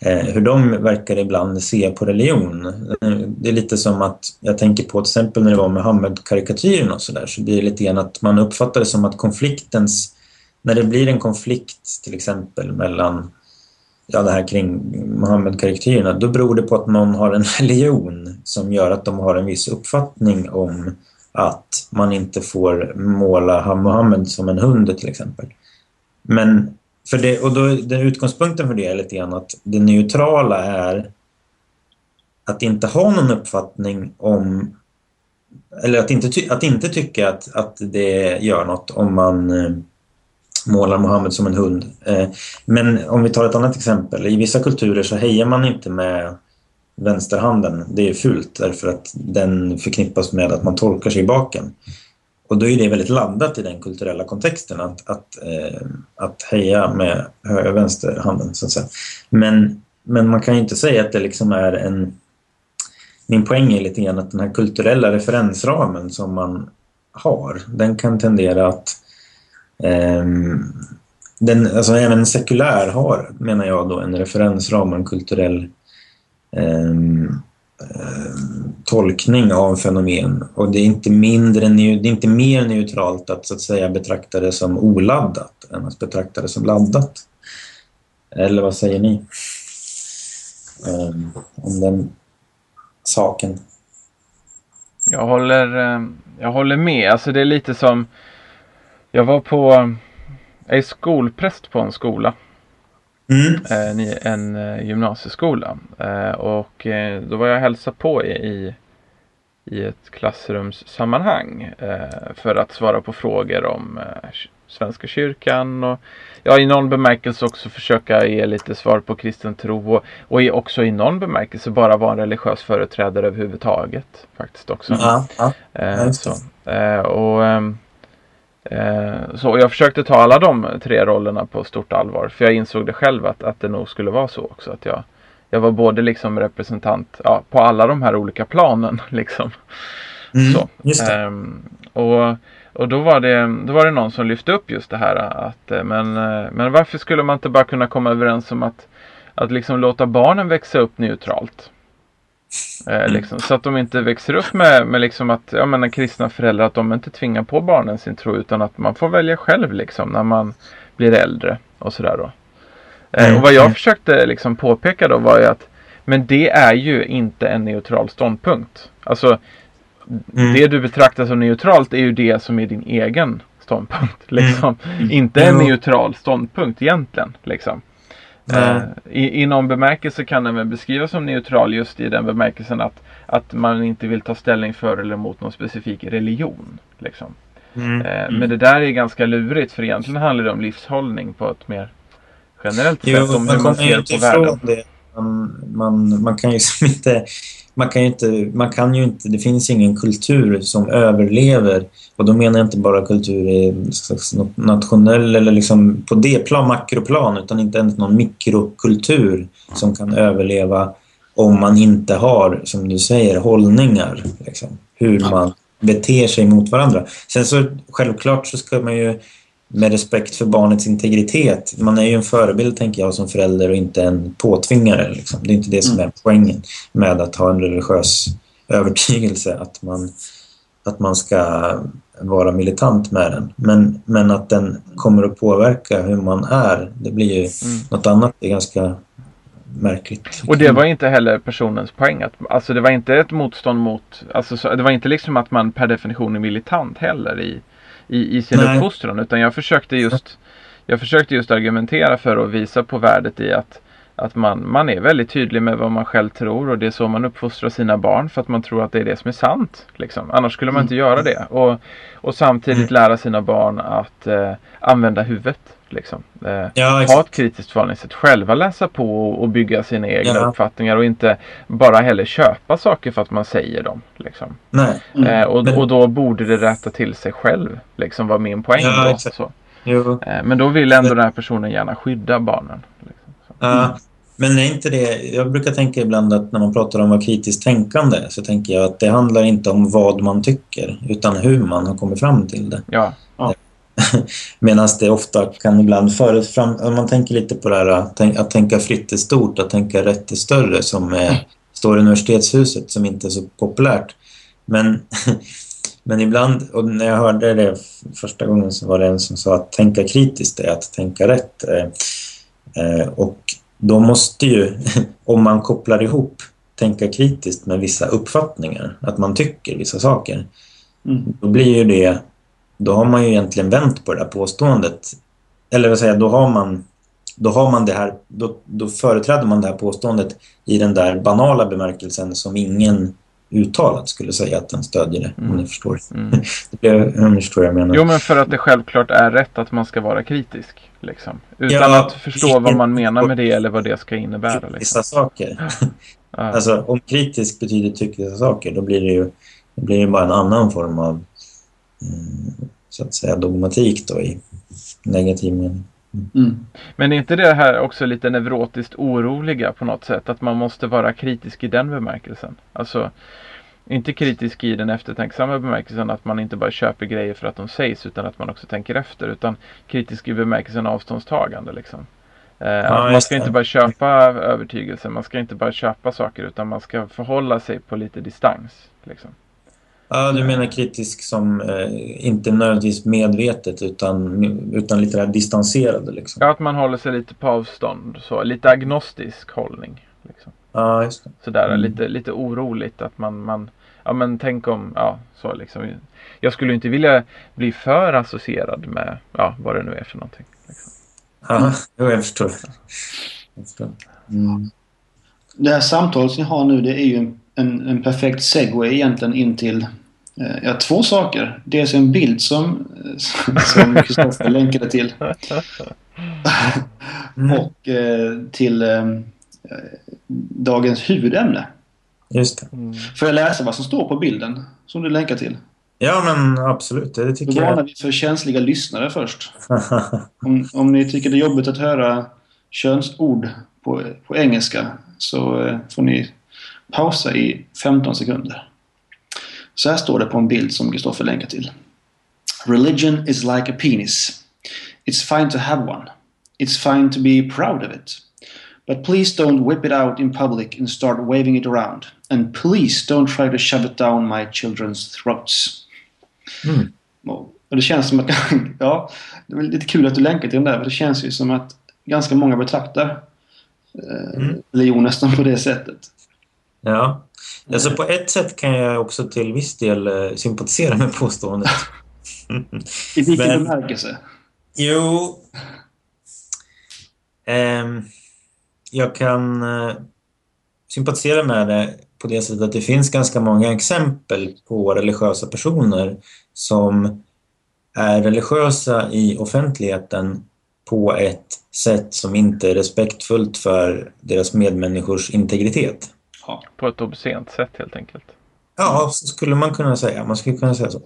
eh, hur de verkar ibland se på religion. Det är lite som att jag tänker på till exempel när det var Muhammed-karikatyren och sådär så det är lite grann att man uppfattar det som att konfliktens när det blir en konflikt till exempel mellan ja, det här kring Muhammed-karikatyrerna, då beror det på att någon har en religion som gör att de har en viss uppfattning om att man inte får måla Muhammed som en hund till exempel. Men för det, och då, den utgångspunkten för det är lite grann att det neutrala är att inte ha någon uppfattning om eller att inte, att inte tycka att, att det gör något om man eh, målar Mohammed som en hund. Eh, men om vi tar ett annat exempel. I vissa kulturer så hejar man inte med vänsterhanden. Det är fult därför att den förknippas med att man torkar sig i baken. Och då är det väldigt laddat i den kulturella kontexten att, att, eh, att heja med vänsterhanden. Så att säga. Men, men man kan ju inte säga att det liksom är en... Min poäng är lite grann att den här kulturella referensramen som man har, den kan tendera att eh, den, alltså även sekulär har, menar jag, då, en referensram och en kulturell Ehm, eh, tolkning av fenomen. Och det är, inte mindre, det är inte mer neutralt att så att säga betrakta det som oladdat än att betrakta det som laddat. Eller vad säger ni um, om den saken? Jag håller, eh, jag håller med. Alltså det är lite som jag var på, eh, jag är skolpräst på en skola. Mm. Eh, en eh, gymnasieskola. Eh, och då var jag hälsa på i, i ett klassrumssammanhang för att svara på frågor om Svenska kyrkan och ja, i någon bemärkelse också försöka ge lite svar på kristen tro och, och i, också i någon bemärkelse bara vara en religiös företrädare överhuvudtaget. Faktiskt också. Ja, ja. Eh, så. Eh, och ehm, Eh, så jag försökte ta alla de tre rollerna på stort allvar. För jag insåg det själv att, att det nog skulle vara så också. Att jag, jag var både liksom representant ja, på alla de här olika planen. Liksom. Mm, så. Eh, och och då, var det, då var det någon som lyfte upp just det här att eh, men, eh, men varför skulle man inte bara kunna komma överens om att, att liksom låta barnen växa upp neutralt? Eh, mm. liksom, så att de inte växer upp med, med liksom att, ja men kristna föräldrar, att de inte tvingar på barnen sin tro utan att man får välja själv liksom när man blir äldre och sådär då. Eh, Mm. och vad jag försökte liksom påpeka då var ju att men det är ju inte en neutral ståndpunkt. Alltså Mm. det du betraktar som neutralt är ju det som är din egen ståndpunkt. Liksom. Inte en neutral ståndpunkt egentligen. Liksom. Eh, i, I någon bemärkelse kan den väl beskrivas som neutral just i den bemärkelsen att, att man inte vill ta ställning för eller mot någon specifik religion. Liksom. Mm. Eh, Men det där är ganska lurigt för egentligen handlar det om livshållning på ett mer generellt Jo, sätt. Om man hur man ju ser på världen. det. Man, man, man kan ju som inte... Man kan ju inte, man kan ju inte... Det finns ingen kultur som överlever. Och då menar jag inte bara kultur i nationell eller liksom på det plan, makroplan utan inte ens någon mikrokultur som kan överleva om man inte har, som du säger, hållningar. Liksom, hur man beter sig mot varandra. Sen så självklart så ska man ju med respekt för barnets integritet. Man är ju en förebild, tänker jag, som förälder och inte en påtvingare. Liksom. Det är inte det som är poängen med att ha en religiös övertygelse, att man, att man ska vara militant med den. Men, men att den kommer att påverka hur man är, det blir ju Mm. något annat. Det är ganska märkligt. Och det var inte heller personens poäng. Att, alltså det var inte ett motstånd mot, alltså så, det var inte liksom att man per definition är militant heller i, i, i sin Nej. uppfostran. Utan jag försökte just jag försökte just argumentera för att visa på värdet i att, att man, man är väldigt tydlig med vad man själv tror och det är så man uppfostrar sina barn för att man tror att det är det som är sant. Liksom. Annars skulle man inte göra det. Och, och samtidigt lära sina barn att eh, använda huvudet. Liksom. Eh, Ja, ha ett kritiskt förhållningssätt. Själva läsa på och, och bygga sina egna Ja. uppfattningar och inte bara heller köpa saker för att man säger dem. Liksom. Nej. Mm. Eh, och, och då borde det rätta till sig själv. Liksom var min poäng Ja, då. Eh, men då vill ändå den här personen gärna skydda barnen. Liksom. Ja, men är inte det... Jag brukar tänka ibland att när man pratar om att vara kritiskt tänkande så tänker jag att det handlar inte om vad man tycker utan hur man har kommit fram till det. Ja, Medan det ofta kan ibland föras fram... Om man tänker lite på det här att tänk- att tänka fritt är stort, att tänka rätt är större som är, står i universitetshuset som inte är så populärt. Men, men ibland, och när jag hörde det första gången så var det en som sa att tänka kritiskt är att tänka rätt. Eh, eh, och då måste ju, om man kopplar ihop tänka kritiskt med vissa uppfattningar, att man tycker vissa saker, Mm. då blir ju det, då har man ju egentligen vänt på det där påståendet. Eller vad säger då har man, då har man det här, då, då företräder man det här påståendet i den där banala bemärkelsen som ingen uttalat skulle säga att den stödjer det, om Mm. ni förstår. mm. Det blev, om ni förstår jag menar. Jo men för att det självklart är rätt att man ska vara kritisk. Liksom. Utan Ja, att förstå vad man menar med det eller vad det ska innebära. Liksom. Vissa saker. Alltså om kritisk betyder tycka saker, då blir det ju det blir ju bara en annan form av mm, så att säga dogmatik då i negativ mening. Mm. Men är inte det här också lite neurotiskt oroliga på något sätt? Att man måste vara kritisk i den bemärkelsen. Alltså inte kritisk i den eftertänksamma bemärkelsen att man inte bara köper grejer för att de sägs utan att man också tänker efter. Utan kritisk i bemärkelsen avståndstagande liksom. Eh, att man ska inte bara köpa övertygelsen, man ska inte bara köpa saker utan man ska förhålla sig på lite distans. Liksom. Ja, du menar kritisk som eh, inte nödvändigtvis medvetet utan, utan lite där distanserade liksom. Ja, att man håller sig lite på avstånd. Så, lite agnostisk hållning. Liksom. Ja, just det. Sådär Mm. lite, lite oroligt att man, man Ja men tänk om, ja så liksom Jag skulle inte vilja bli för associerad med, ja vad det nu är för någonting. Liksom. Ja, jag förstår. Jag förstår. Mm. Det här samtalet som ni har nu det är ju en, en, en perfekt segway egentligen in till eh, ja, två saker. Dels en bild som som Kristoffer länkade till. Och eh, till eh, dagens huvudämne. Just det. Mm. Får jag läsa vad som står på bilden som du länkar till? Ja, men absolut. Det Då tycker varnar jag. vi för känsliga lyssnare först. Om, om ni tycker det är jobbigt att höra könsord på, på engelska så eh, får ni pausa i 15 sekunder. Så här står det på en bild som Kristoffer länkar till. Religion is like a penis. It's fine to have one. It's fine to be proud of it. But please don't whip it out in public and start waving it around. And please don't try to shove it down my children's throats. Mm. Och det känns som att, ja, det är lite kul att du länkar till den där, för det känns ju som att ganska många betraktar eh, mm. religion nästan på det sättet. Ja, alltså på ett sätt kan jag också till viss del eh, sympatisera med påståendet. I vilken bemärkelse? Jo... Eh, jag kan eh, sympatisera med det på det sättet att det finns ganska många exempel på religiösa personer som är religiösa i offentligheten på ett sätt som inte är respektfullt för deras medmänniskors integritet. Ja, på ett obscent sätt helt enkelt. Ja, så skulle man kunna säga. Man skulle kunna säga så.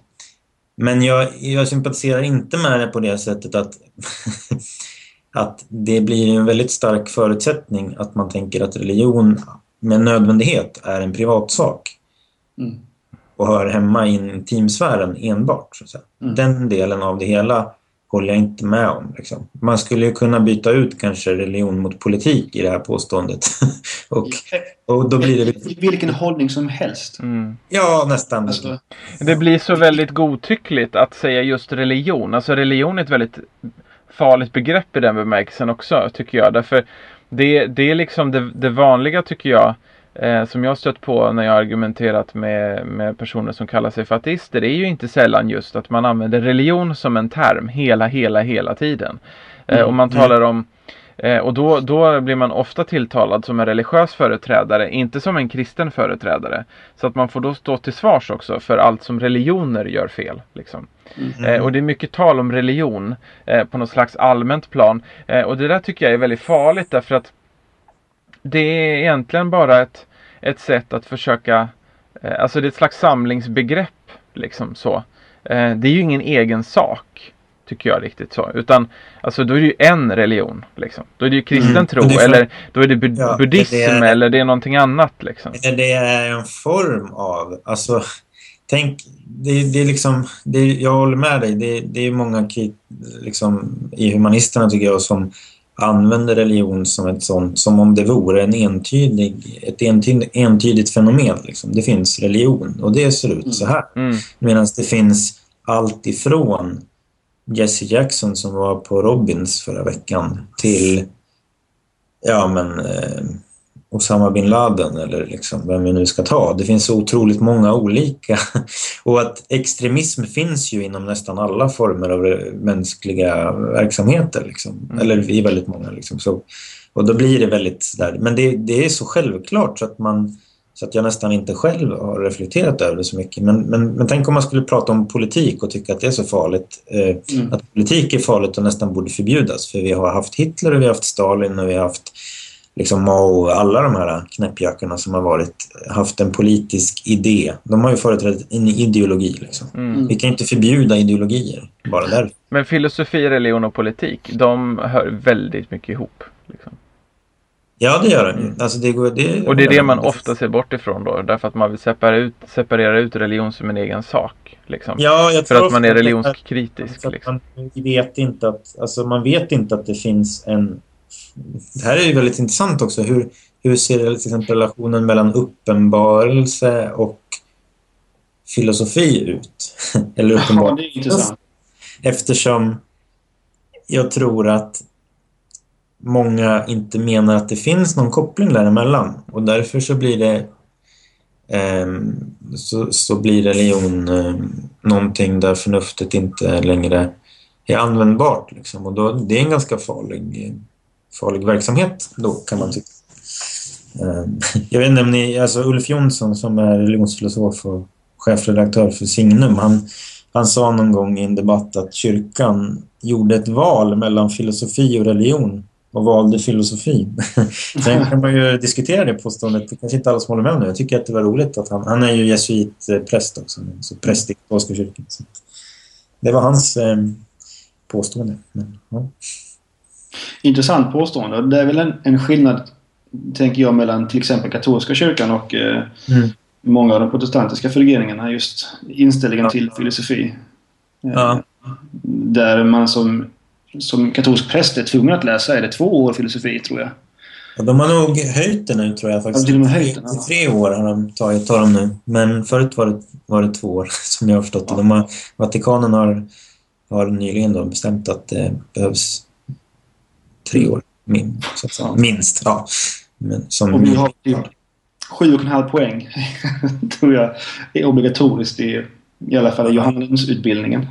Men jag, jag sympatiserar inte med det på det sättet att, att det blir en väldigt stark förutsättning att man tänker att religion med nödvändighet är en privatsak. Mm. Och hör hemma i intimsfären enbart. Så att säga. Mm. Den delen av det hela håller jag inte med om. Liksom. Man skulle ju kunna byta ut kanske religion mot politik i det här påståendet. och, och då blir det... Vilken hållning som helst. Mm. Ja, nästan. Alltså... Det blir så väldigt godtyckligt att säga just religion. Alltså religion är ett väldigt farligt begrepp i den bemärkelsen också, tycker jag. Därför det, det är liksom det, det vanliga, tycker jag, eh, som jag stött på när jag argumenterat med, med personer som kallar sig för ateister, det är ju inte sällan just att man använder religion som en term hela, hela, hela tiden. Eh, mm. Och man mm. talar om Eh, och då, då blir man ofta tilltalad som en religiös företrädare, inte som en kristen företrädare. Så att man får då stå till svars också för allt som religioner gör fel. Liksom. Mm. Eh, och det är mycket tal om religion eh, på något slags allmänt plan. Eh, och det där tycker jag är väldigt farligt därför att det är egentligen bara ett, ett sätt att försöka, eh, alltså det är ett slags samlingsbegrepp. Liksom så. Eh, det är ju ingen egen sak tycker jag riktigt så. Utan alltså då är det ju en religion. Liksom. Då är det ju kristen mm. tro för, eller då är det bud ja, buddhism det är, eller det är någonting annat. Liksom. Det är en form av, alltså tänk, det, det är liksom, det, jag håller med dig, det, det är många liksom, i humanisterna tycker jag som använder religion som ett sånt, som om det vore en entydig, ett entydigt, entydigt fenomen. Liksom. Det finns religion och det ser ut så här. Mm. Medan det finns allt ifrån Jesse Jackson som var på Robins förra veckan till ja men eh, Osama bin Laden eller liksom vem vi nu ska ta. Det finns så otroligt många olika och att extremism finns ju inom nästan alla former av mänskliga verksamheter liksom. Mm. eller i väldigt många liksom. Så, och då blir det väldigt där. men det, det är så självklart så att man så att jag nästan inte själv har reflekterat över det så mycket. Men, men, men tänk om man skulle prata om politik och tycka att det är så farligt. Eh, mm. Att politik är farligt och nästan borde förbjudas. För vi har haft Hitler och vi har haft Stalin och vi har haft liksom Mao och alla de här knäppjackorna som har varit, haft en politisk idé. De har ju företrätt en ideologi. Liksom. Mm. Vi kan inte förbjuda ideologier bara där. Men filosofi, religion och politik, de hör väldigt mycket ihop. Liksom. Ja, det gör den mm. alltså det, går, det Och det är det man ofta ser bort ifrån då. Därför att man vill separera ut, separera ut religion som en egen sak. Liksom. Ja, jag För att man är religionskritisk. Att liksom. man, vet inte att, alltså man vet inte att det finns en... Det här är ju väldigt intressant också. Hur, hur ser till exempel relationen mellan uppenbarelse och filosofi ut? Eller uppenbarelse. Ja, det är intressant. Eftersom jag tror att många inte menar att det finns någon koppling däremellan och därför så blir det eh, så, så blir religion eh, någonting där förnuftet inte längre är användbart liksom. och då, det är en ganska farlig, farlig verksamhet då kan man tycka. Eh, jag vet inte om ni, alltså Ulf Jonsson som är religionsfilosof och chefredaktör för Signum, han, han sa någon gång i en debatt att kyrkan gjorde ett val mellan filosofi och religion och valde filosofi. Sen kan man ju diskutera det påståendet. Det kanske inte alla som håller med om det. Jag tycker att det var roligt att han... Han är ju jesuitpräst också. Så präst i Katolska kyrkan. Så det var hans eh, påstående. Men, ja. Intressant påstående. Det är väl en, en, skillnad, tänker jag, mellan till exempel katolska kyrkan och eh, mm. många av de protestantiska föreningarna. Just inställningen till filosofi. Eh, ja. Där man som som katolsk präst är tvungen att läsa är det två år filosofi, tror jag. Ja, de har nog höjt det nu, tror jag. faktiskt. Ja, och med höjt den, ja. Tre år har de tagit, tar de nu. Men förut var det, var det två år, som jag har förstått ja. de har, Vatikanen har, har nyligen då bestämt att det behövs tre år. min, så minst. Ja. Men som och vi har typ sju och en halv poäng tror jag är obligatoriskt i, i alla fall i Johannesutbildningen.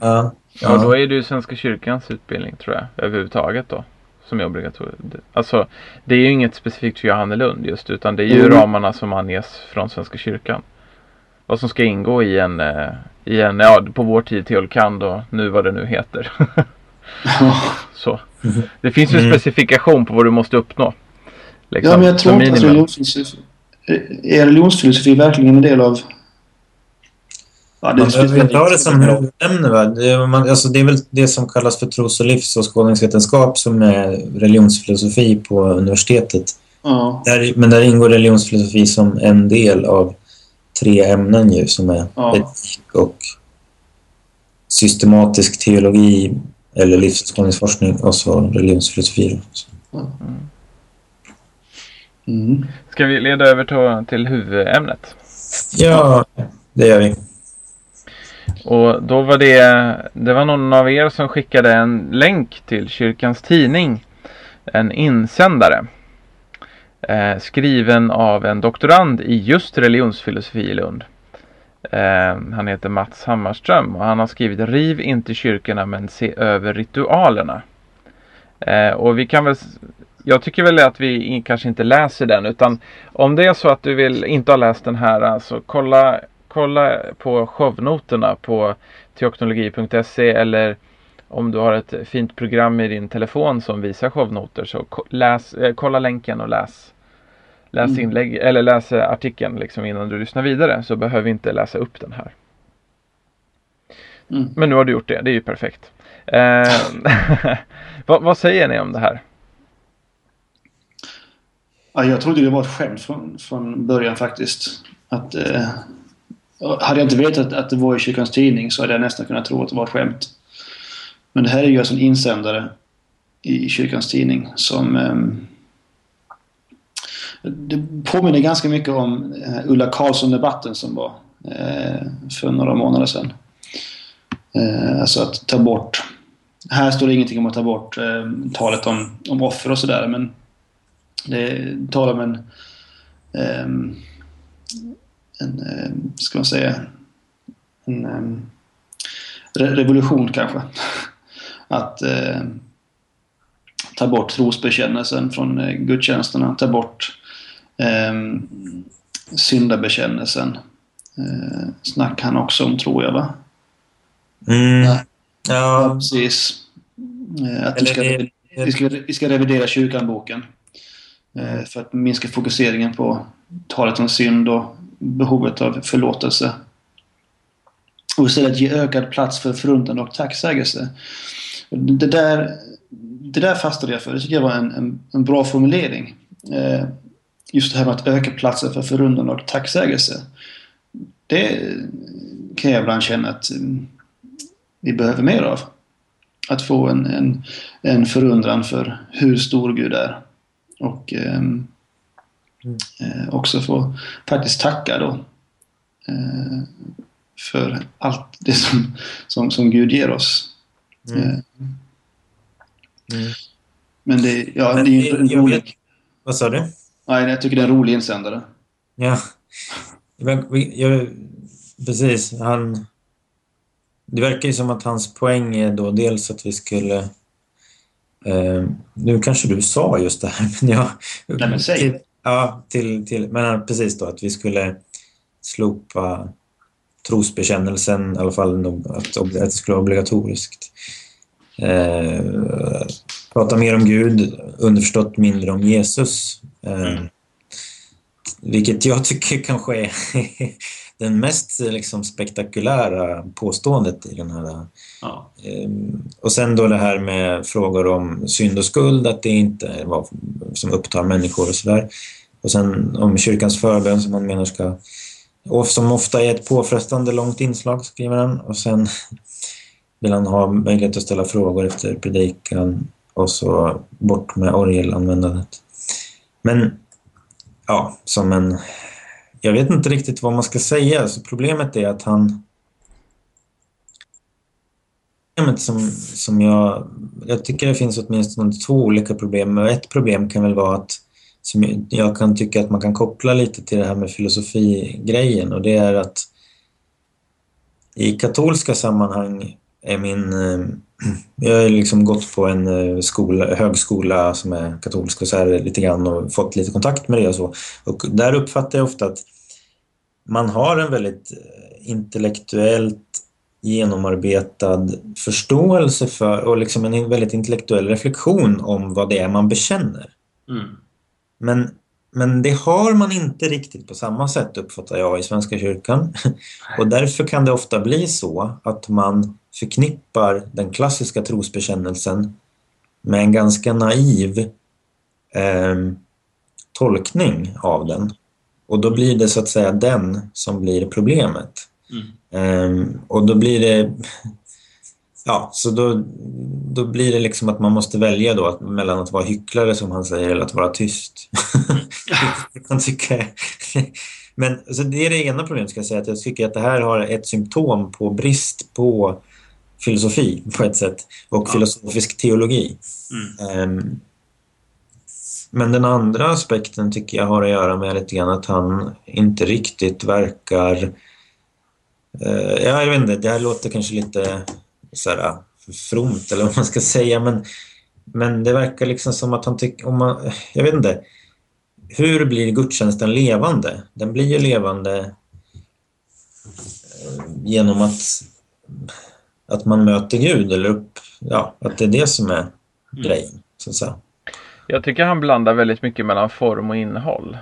ja. Ja, då är det ju Svenska kyrkans utbildning tror jag överhuvudtaget då. Som är obligatorisk. Alltså det är ju inget specifikt för Johannelund just utan det är ju mm. ramarna som anges från Svenska kyrkan. Vad som ska ingå i en, eh, i en ja på vår tid teolkand och nu vad det nu heter. Så. Det finns ju mm. specifikation på vad du måste uppnå. Liksom, ja men jag tror inte att religionsfilosofi, är religionsfilosofi verkligen en del av Ja, det man behöver inte ha det som huvudämne. Va? Det, man, alltså det är väl det som kallas för tros och livsåskådningsvetenskap som är religionsfilosofi på universitetet. Ja. Där, men där ingår religionsfilosofi som en del av tre ämnen ju som är ja. etik och systematisk teologi eller livsåskådningsforskning och så religionsfilosofi. Mm. Mm. Ska vi leda över till huvudämnet? Ja, det gör vi. Och då var det, det var någon av er som skickade en länk till kyrkans tidning. En insändare. Eh, skriven av en doktorand i just religionsfilosofi i Lund. Eh, han heter Mats Hammarström och han har skrivit Riv inte kyrkorna men se över ritualerna. Eh, och vi kan väl jag tycker väl att vi kanske inte läser den utan om det är så att du vill inte ha läst den här alltså kolla kolla på shownoterna på teoknologi.se eller om du har ett fint program i din telefon som visar shownoter så läs, eh, kolla länken och läs Läs mm. inlägg eller läs artikeln liksom innan du lyssnar vidare så behöver vi inte läsa upp den här. Mm. Men nu har du gjort det, det är ju perfekt. Eh, vad, vad, säger ni om det här? Ja, jag trodde det var ett skämt från, från början faktiskt. Att eh, hade jag inte vetat att det var i Kyrkans Tidning så hade jag nästan kunnat tro att det var ett skämt. Men det här är ju alltså en insändare i Kyrkans Tidning som um, det påminner ganska mycket om eh, Ulla Karlsson-debatten som var uh, för några månader sedan. Uh, alltså att ta bort... Här står det ingenting om att ta bort ehm, talet om, om offer och sådär men det talar om en um, en, eh, ska man säga, en eh, revolution kanske. Att eh, ta bort trosbekännelsen från gudstjänsterna, ta bort eh, syndabekännelsen. Eh, snackar han också om, tror jag, va? Mm. Ja. ja. precis. Eh, att vi ska, vi, ska, vi ska revidera kyrkanboken. Eh, för att minska fokuseringen på talet om synd och behovet av förlåtelse. Och istället ge ökad plats för förundran och tacksägelse. Det där, det där fastnade jag för. Det tycker jag var en, en, en bra formulering. Eh, just det här med att öka platsen för förundran och tacksägelse. Det kan jag ibland känna att mm, vi behöver mer av. Att få en, en, en förundran för hur stor Gud är. Och eh, Eh, också få faktiskt tacka då eh, för allt det som, som, som Gud ger oss. Mm. Eh, mm. Men det, ja, Men det är ju en rolig... Vet. Vad sa du? Nej, jag tycker det är en rolig insändare. Ja. Jag, precis. Han... Det verkar ju som att hans poäng är då dels att vi skulle... Eh, nu kanske du sa just det här, men jag... Nej, men säg. Ja, till, till, men precis då att vi skulle slopa trosbekännelsen, i alla fall att, att det skulle vara obligatoriskt. Eh, prata mer om Gud, underförstått mindre om Jesus. Eh, mm. Vilket jag tycker kanske är den mest liksom, spektakulära påståendet i den här. Ja. Eh, och sen då det här med frågor om synd och skuld, att det inte är vad som upptar människor och sådär. Och sen om kyrkans förbön som man menar ska och som ofta är ett påfrestande långt inslag skriver han och sen vill han ha möjlighet att ställa frågor efter predikan och så bort med orgelanvändandet. Men ja, som en... Jag vet inte riktigt vad man ska säga. Så problemet är att han... problemet som, som jag... Jag tycker det finns åtminstone två olika problem. Ett problem kan väl vara att som jag kan tycka att man kan koppla lite till det här med filosofigrejen och det är att i katolska sammanhang är min... Eh, jag har liksom gått på en eh, skola, högskola som är katolsk och så här lite grann och fått lite kontakt med det och så. Och där uppfattar jag ofta att man har en väldigt eh, intellektuellt genomarbetad förståelse för och liksom en väldigt intellektuell reflektion om vad det är man bekänner. Mm. Men, men det har man inte riktigt på samma sätt uppfattar jag i Svenska kyrkan. Och därför kan det ofta bli så att man förknippar den klassiska trosbekännelsen med en ganska naiv eh, tolkning av den. Och då blir det så att säga den som blir problemet. Mm. Eh, och då blir det Ja, så då, då blir det liksom att man måste välja då mellan att vara hycklare som han säger eller att vara tyst. tycka. Men alltså, det är det ena problemet ska jag säga, att jag tycker att det här har ett symptom på brist på filosofi på ett sätt och ja. filosofisk teologi. Mm. Um, men den andra aspekten tycker jag har att göra med lite grann att han inte riktigt verkar... Uh, ja, jag vet inte, det här låter kanske lite så här, fromt eller vad man ska säga men, men det verkar liksom som att han tycker... jag vet inte. Hur blir gudstjänsten levande? Den blir ju levande eh, genom att, att man möter Gud eller upp, ja, att det är det som är mm. grejen. Så att säga. Jag tycker han blandar väldigt mycket mellan form och innehåll.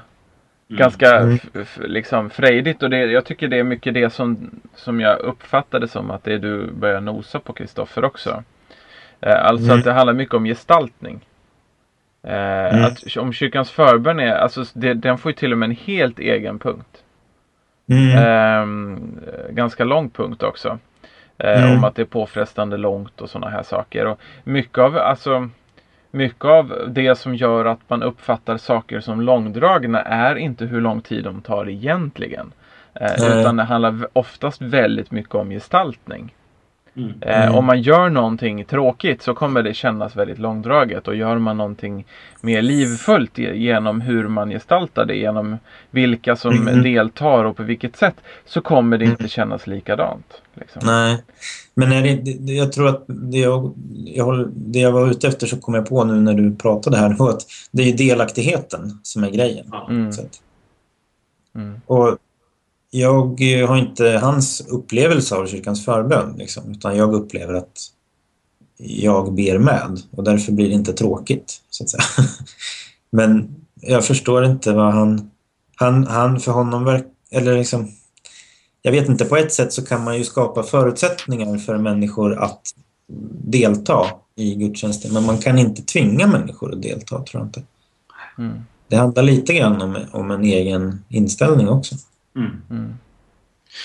Mm. Ganska mm. liksom frejdigt och det, jag tycker det är mycket det som, som jag uppfattade som att det du börjar nosa på Kristoffer också. Eh, alltså mm. att det handlar mycket om gestaltning. Eh, mm. att, om kyrkans förbön är, alltså det, den får ju till och med en helt egen punkt. Eh, ganska lång punkt också. Eh, om att det är påfrestande långt och sådana här saker. Och mycket av, alltså mycket av det som gör att man uppfattar saker som långdragna är inte hur lång tid de tar egentligen. Eh, utan det handlar oftast väldigt mycket om gestaltning. Mm. Eh, om man gör någonting tråkigt så kommer det kännas väldigt långdraget och gör man någonting mer livfullt genom hur man gestaltar det, genom vilka som mm. deltar och på vilket sätt så kommer det inte mm. kännas likadant. Liksom. Nej, men är det, jag tror att det jag, jag, det jag var ute efter så kom jag på nu när du pratade här att det är delaktigheten som är grejen. Mm. Mm. Och jag har inte hans upplevelse av kyrkans förbön liksom, utan jag upplever att jag ber med och därför blir det inte tråkigt så att säga. Men jag förstår inte vad han, han, han för honom verkar, eller liksom jag vet inte, på ett sätt så kan man ju skapa förutsättningar för människor att delta i gudstjänsten men man kan inte tvinga människor att delta tror jag inte. Mm. Det handlar lite grann om, om en egen inställning också. Mm. Mm.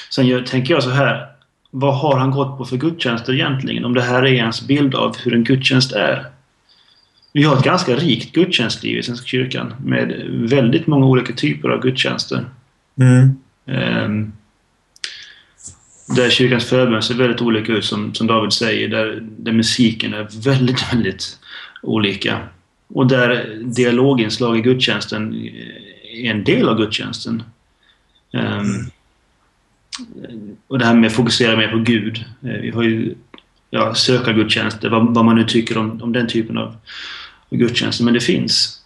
Sen jag, tänker jag så här. Vad har han gått på för gudstjänster egentligen? Om det här är hans bild av hur en gudstjänst är. Vi har ett ganska rikt gudstjänstliv i Svenska kyrkan med väldigt många olika typer av gudstjänster. Mm. Um, där kyrkans förbön ser väldigt olika ut som, som David säger. Där, där musiken är väldigt, väldigt olika. Och där dialoginslag i gudstjänsten är en del av gudstjänsten. Um, och det här med att fokusera mer på Gud. Eh, vi har ju ja, sökargudstjänster, vad, vad man nu tycker om, om den typen av gudstjänster, men det finns.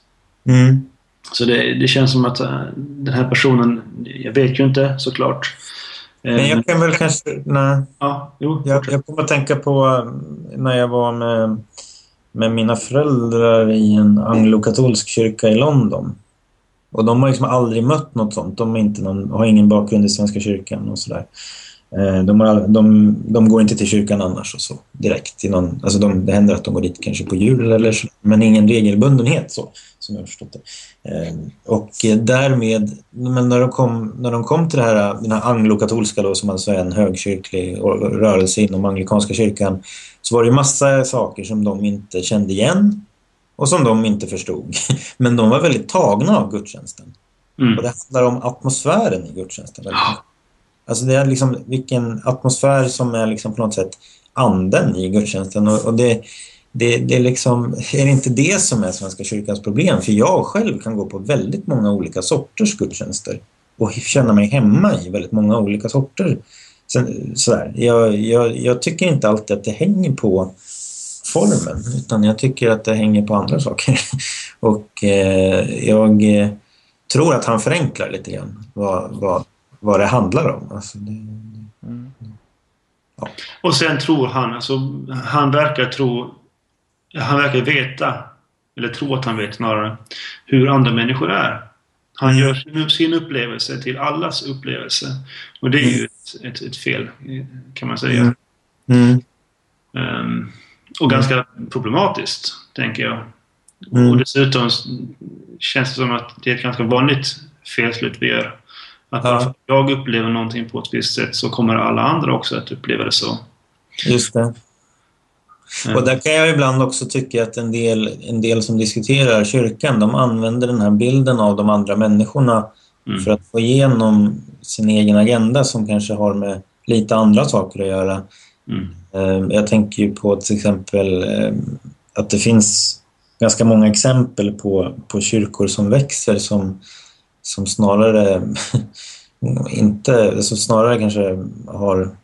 Mm. Så det, det, känns som att uh, den här personen, jag vet ju inte såklart. Men jag kan väl kanske... Nej. Ja, jo, jag, jag kommer att tänka på eh, när jag var med, med mina föräldrar i en anglokatolsk kyrka i London. Och de har liksom aldrig mött något sånt. De är inte någon, har ingen bakgrund i Svenska kyrkan och sådär. Eh, de, har, de, de, går inte till kyrkan annars och så direkt. I någon, alltså de, det händer att de går dit kanske på jul eller så, men ingen regelbundenhet så, som jag har förstått det. Ehm, och därmed, men när de kom, när de kom till det här, den här anglokatolska då, som alltså är en högkyrklig rörelse inom anglikanska kyrkan, så var det massa saker som de inte kände igen och som de inte förstod. Men de var väldigt tagna av gudstjänsten. Mm. Och det handlar om atmosfären i gudstjänsten. Ja. Alltså det är liksom vilken atmosfär som är liksom på något sätt anden i gudstjänsten. Och, och det, det, det är liksom, är det inte det som är Svenska kyrkans problem? För jag själv kan gå på väldigt många olika sorters gudstjänster och känna mig hemma i väldigt många olika sorter. Sen, sådär. Jag, jag, jag tycker inte alltid att det hänger på formen utan jag tycker att det hänger på andra saker. och eh, jag eh, tror att han förenklar lite grann vad, vad, vad det handlar om. Alltså det, mm. ja. Och sen tror han, alltså, han verkar tro han verkar veta, eller tro att han vet snarare, hur andra människor är. Han gör sin upplevelse till allas upplevelse. Och det är ju ett, ett, ett fel, kan man säga. Mm. Um, och ganska problematiskt, tänker jag. Mm. Och dessutom känns det som att det är ett ganska vanligt felslut vi gör. Att ja. jag upplever någonting på ett visst sätt så kommer alla andra också att uppleva det så. Just det. Och där kan jag ibland också tycka att en del, en del som diskuterar kyrkan, de använder den här bilden av de andra människorna mm. för att få igenom sin egen agenda som kanske har med lite andra saker att göra. Mm. Ehm, jag tänker ju på till exempel ehm, att det finns ganska många exempel på, på kyrkor som växer som, som snarare inte, alltså snarare kanske har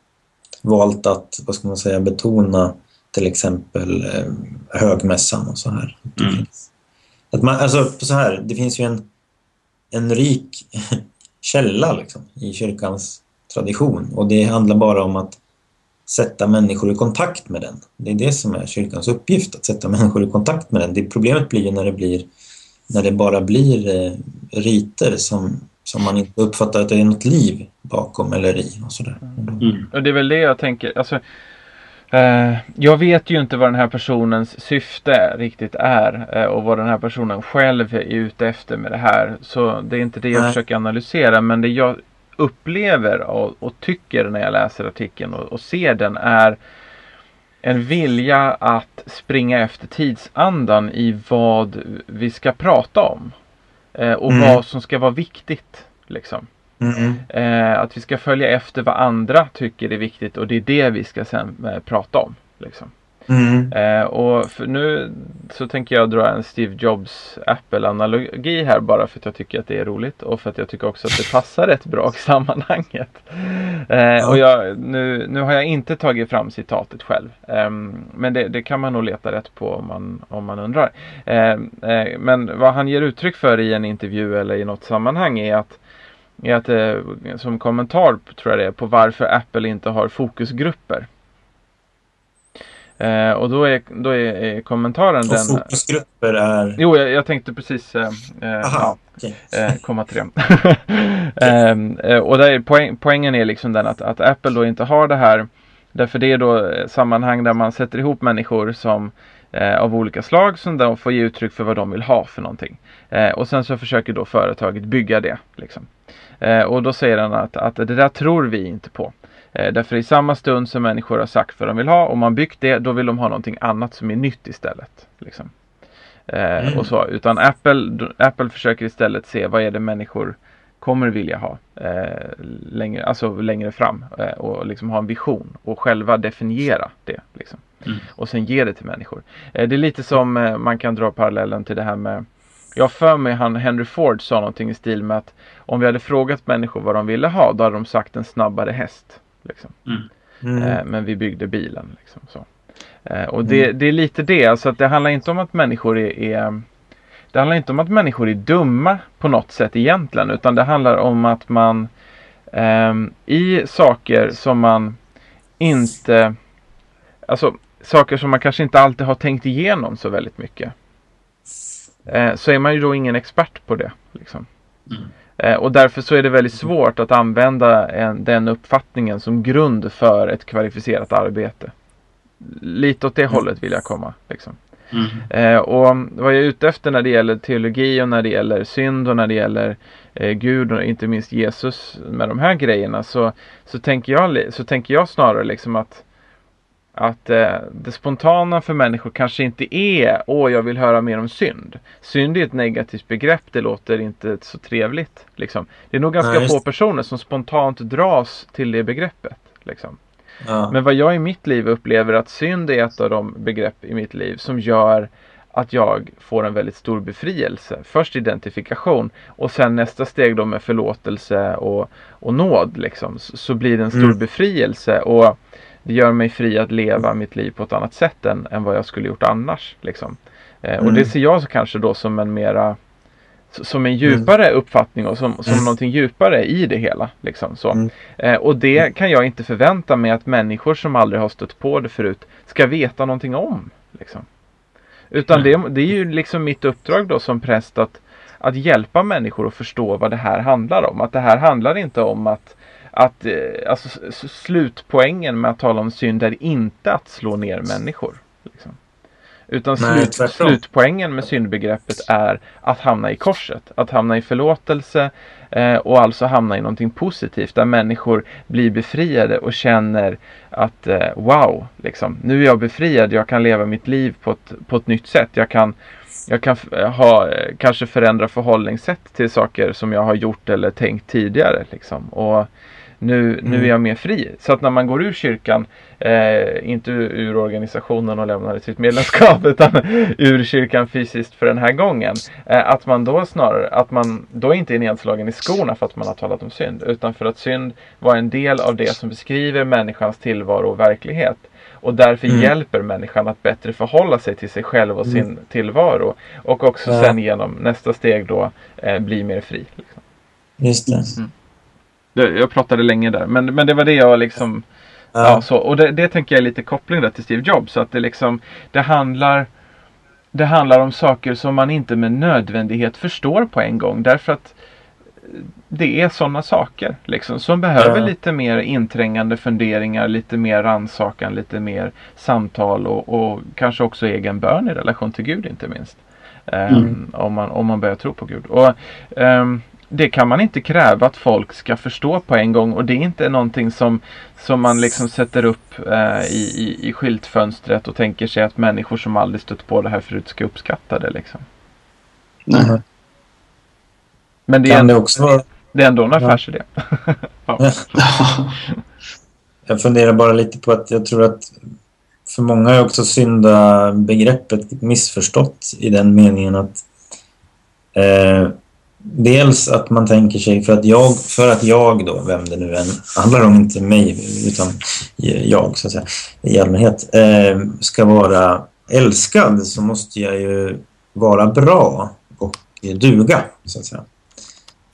valt att, vad ska man säga, betona till exempel eh, högmässan och så här. Mm. Att man, alltså, så här, det finns ju en, en rik källa liksom, i kyrkans tradition och det handlar bara om att sätta människor i kontakt med den. Det är det som är kyrkans uppgift, att sätta människor i kontakt med den. Det problemet blir ju när det, blir, när det bara blir eh, riter som, som man inte uppfattar att det är något liv bakom eller i och sådär. Mm. Och det är väl det jag tänker, alltså Eh, jag vet ju inte vad den här personens syfte riktigt är eh, och vad den här personen själv är ute efter med det här. Så det är inte det jag Nej. försöker analysera men det jag upplever och, och tycker när jag läser artikeln och, och, ser den är en vilja att springa efter tidsandan i vad vi ska prata om. Eh, och mm. vad som ska vara viktigt. Liksom. Mm. Eh, att vi ska följa efter vad andra tycker är viktigt och det är det vi ska sen eh, prata om. Liksom. Mm. Eh, och nu så tänker jag dra en Steve Jobs Apple-analogi här bara för att jag tycker att det är roligt och för att jag tycker också att det passar rätt bra i sammanhanget. Eh. Och jag, nu, nu har jag inte tagit fram citatet själv. Ehm, men det, det, kan man nog leta rätt på om man, om man undrar. Ehm, eh, men vad han ger uttryck för i en intervju eller i något sammanhang är att är att, eh, som kommentar tror jag det är, på varför Apple inte har fokusgrupper. Eh, och då är, då är, är kommentaren och den... fokusgrupper är? Jo, jag, jag tänkte precis eh, eh Aha, okay. Eh, komma till det. Ehm, eh, och där är poäng, poängen är liksom den att, att Apple då inte har det här Därför det är då sammanhang där man sätter ihop människor som eh, av olika slag som då får ge uttryck för vad de vill ha för någonting. Eh, och sen så försöker då företaget bygga det. Liksom. Eh, och då säger han att, att det där tror vi inte på. Eh, därför i samma stund som människor har sagt vad de vill ha och man byggt det, då vill de ha någonting annat som är nytt istället. Liksom. Eh, mm. och så. Utan Apple, Apple försöker istället se vad är det människor kommer vilja ha eh, längre, alltså längre fram eh, och liksom ha en vision och själva definiera det. Liksom. Mm. Och sen ge det till människor. Eh, det är lite som eh, man kan dra parallellen till det här med jag för mig han Henry Ford sa någonting i stil med att om vi hade frågat människor vad de ville ha då hade de sagt en snabbare häst. Liksom. Mm. Mm. Eh, men vi byggde bilen. Liksom, så. Eh, och det, mm. det, är lite det, alltså att det handlar inte om att människor är, är, Det handlar inte om att människor är dumma på något sätt egentligen utan det handlar om att man eh, i saker som man inte Alltså saker som man kanske inte alltid har tänkt igenom så väldigt mycket. Eh, så är man ju då ingen expert på det. Liksom. Mm. Eh, och därför så är det väldigt svårt att använda en, den uppfattningen som grund för ett kvalificerat arbete. Lite åt det mm. hållet vill jag komma. Liksom. Mm. Eh, och vad jag är ute efter när det gäller teologi och när det gäller synd och när det gäller eh, Gud och inte minst Jesus med de här grejerna så, så, tänker, jag, så tänker jag snarare liksom att att eh, det spontana för människor kanske inte är åh jag vill höra mer om synd. Synd är ett negativt begrepp, det låter inte så trevligt. Liksom. Det är nog ganska Nej, få personer som spontant dras till det begreppet. Liksom. Ja. Men vad jag i mitt liv upplever att synd är ett av de begrepp i mitt liv som gör att jag får en väldigt stor befrielse. Först identifikation och sen nästa steg då med förlåtelse och, och nåd liksom. Så, så blir det en stor mm. befrielse och det gör mig fri att leva mitt liv på ett annat sätt än, än vad jag skulle gjort annars. Liksom. Eh, mm. Och det ser jag så kanske då som en mera som en djupare mm. uppfattning och som, som mm. någonting djupare i det hela. Liksom, så. Mm. Eh, och det kan jag inte förvänta mig att människor som aldrig har stött på det förut ska veta någonting om. Liksom. Utan det, det, är ju liksom mitt uppdrag då som präst att, att hjälpa människor att förstå vad det här handlar om. Att det här handlar inte om att att eh, alltså, slutpoängen med att tala om synd är inte att slå ner människor. Liksom. Utan Nej, slut, slutpoängen med syndbegreppet är att hamna i korset. Att hamna i förlåtelse eh, och alltså hamna i någonting positivt där människor blir befriade och känner att eh, wow, liksom, nu är jag befriad, jag kan leva mitt liv på ett, på ett nytt sätt. Jag kan, jag kan ha, eh, kanske förändra förhållningssätt till saker som jag har gjort eller tänkt tidigare. Liksom. Och nu, nu är mm. jag mer fri. Så att när man går ur kyrkan, eh, inte ur organisationen och lämnar sitt medlemskap utan ur kyrkan fysiskt för den här gången. Eh, att man då snarare, att man då inte är nedslagen i skorna för att man har talat om synd. Utan för att synd var en del av det som beskriver människans tillvaro och verklighet. Och därför mm. hjälper människan att bättre förhålla sig till sig själv och sin mm. tillvaro. Och också ja. sen genom nästa steg då eh, bli mer fri. Liksom. Just det. Mm. Jag pratade länge där. Men, men det var det jag liksom... Ja. ja så, och det, det tänker jag är lite koppling där till Steve Jobs. Att det liksom... Det handlar... Det handlar om saker som man inte med nödvändighet förstår på en gång. Därför att det är sådana saker liksom, som behöver ja. lite mer inträngande funderingar, lite mer rannsakan, lite mer samtal och, och, kanske också egen bön i relation till Gud inte minst. Um, mm. om, man, om man börjar tro på Gud. Och, um, det kan man inte kräva att folk ska förstå på en gång och det är inte någonting som, som man liksom sätter upp eh, i, i, i skyltfönstret och tänker sig att människor som aldrig stött på det här förut ska uppskatta det. Liksom. Nej. Men det är, ändå, det, också... det är ändå en affärsidé. ja. jag funderar bara lite på att jag tror att för många är också synda begreppet missförstått i den meningen att eh, dels att man tänker sig för att jag, för att jag då, vem det nu än handlar om, inte mig utan jag så att säga, i allmänhet, eh, ska vara älskad så måste jag ju vara bra och duga så att säga.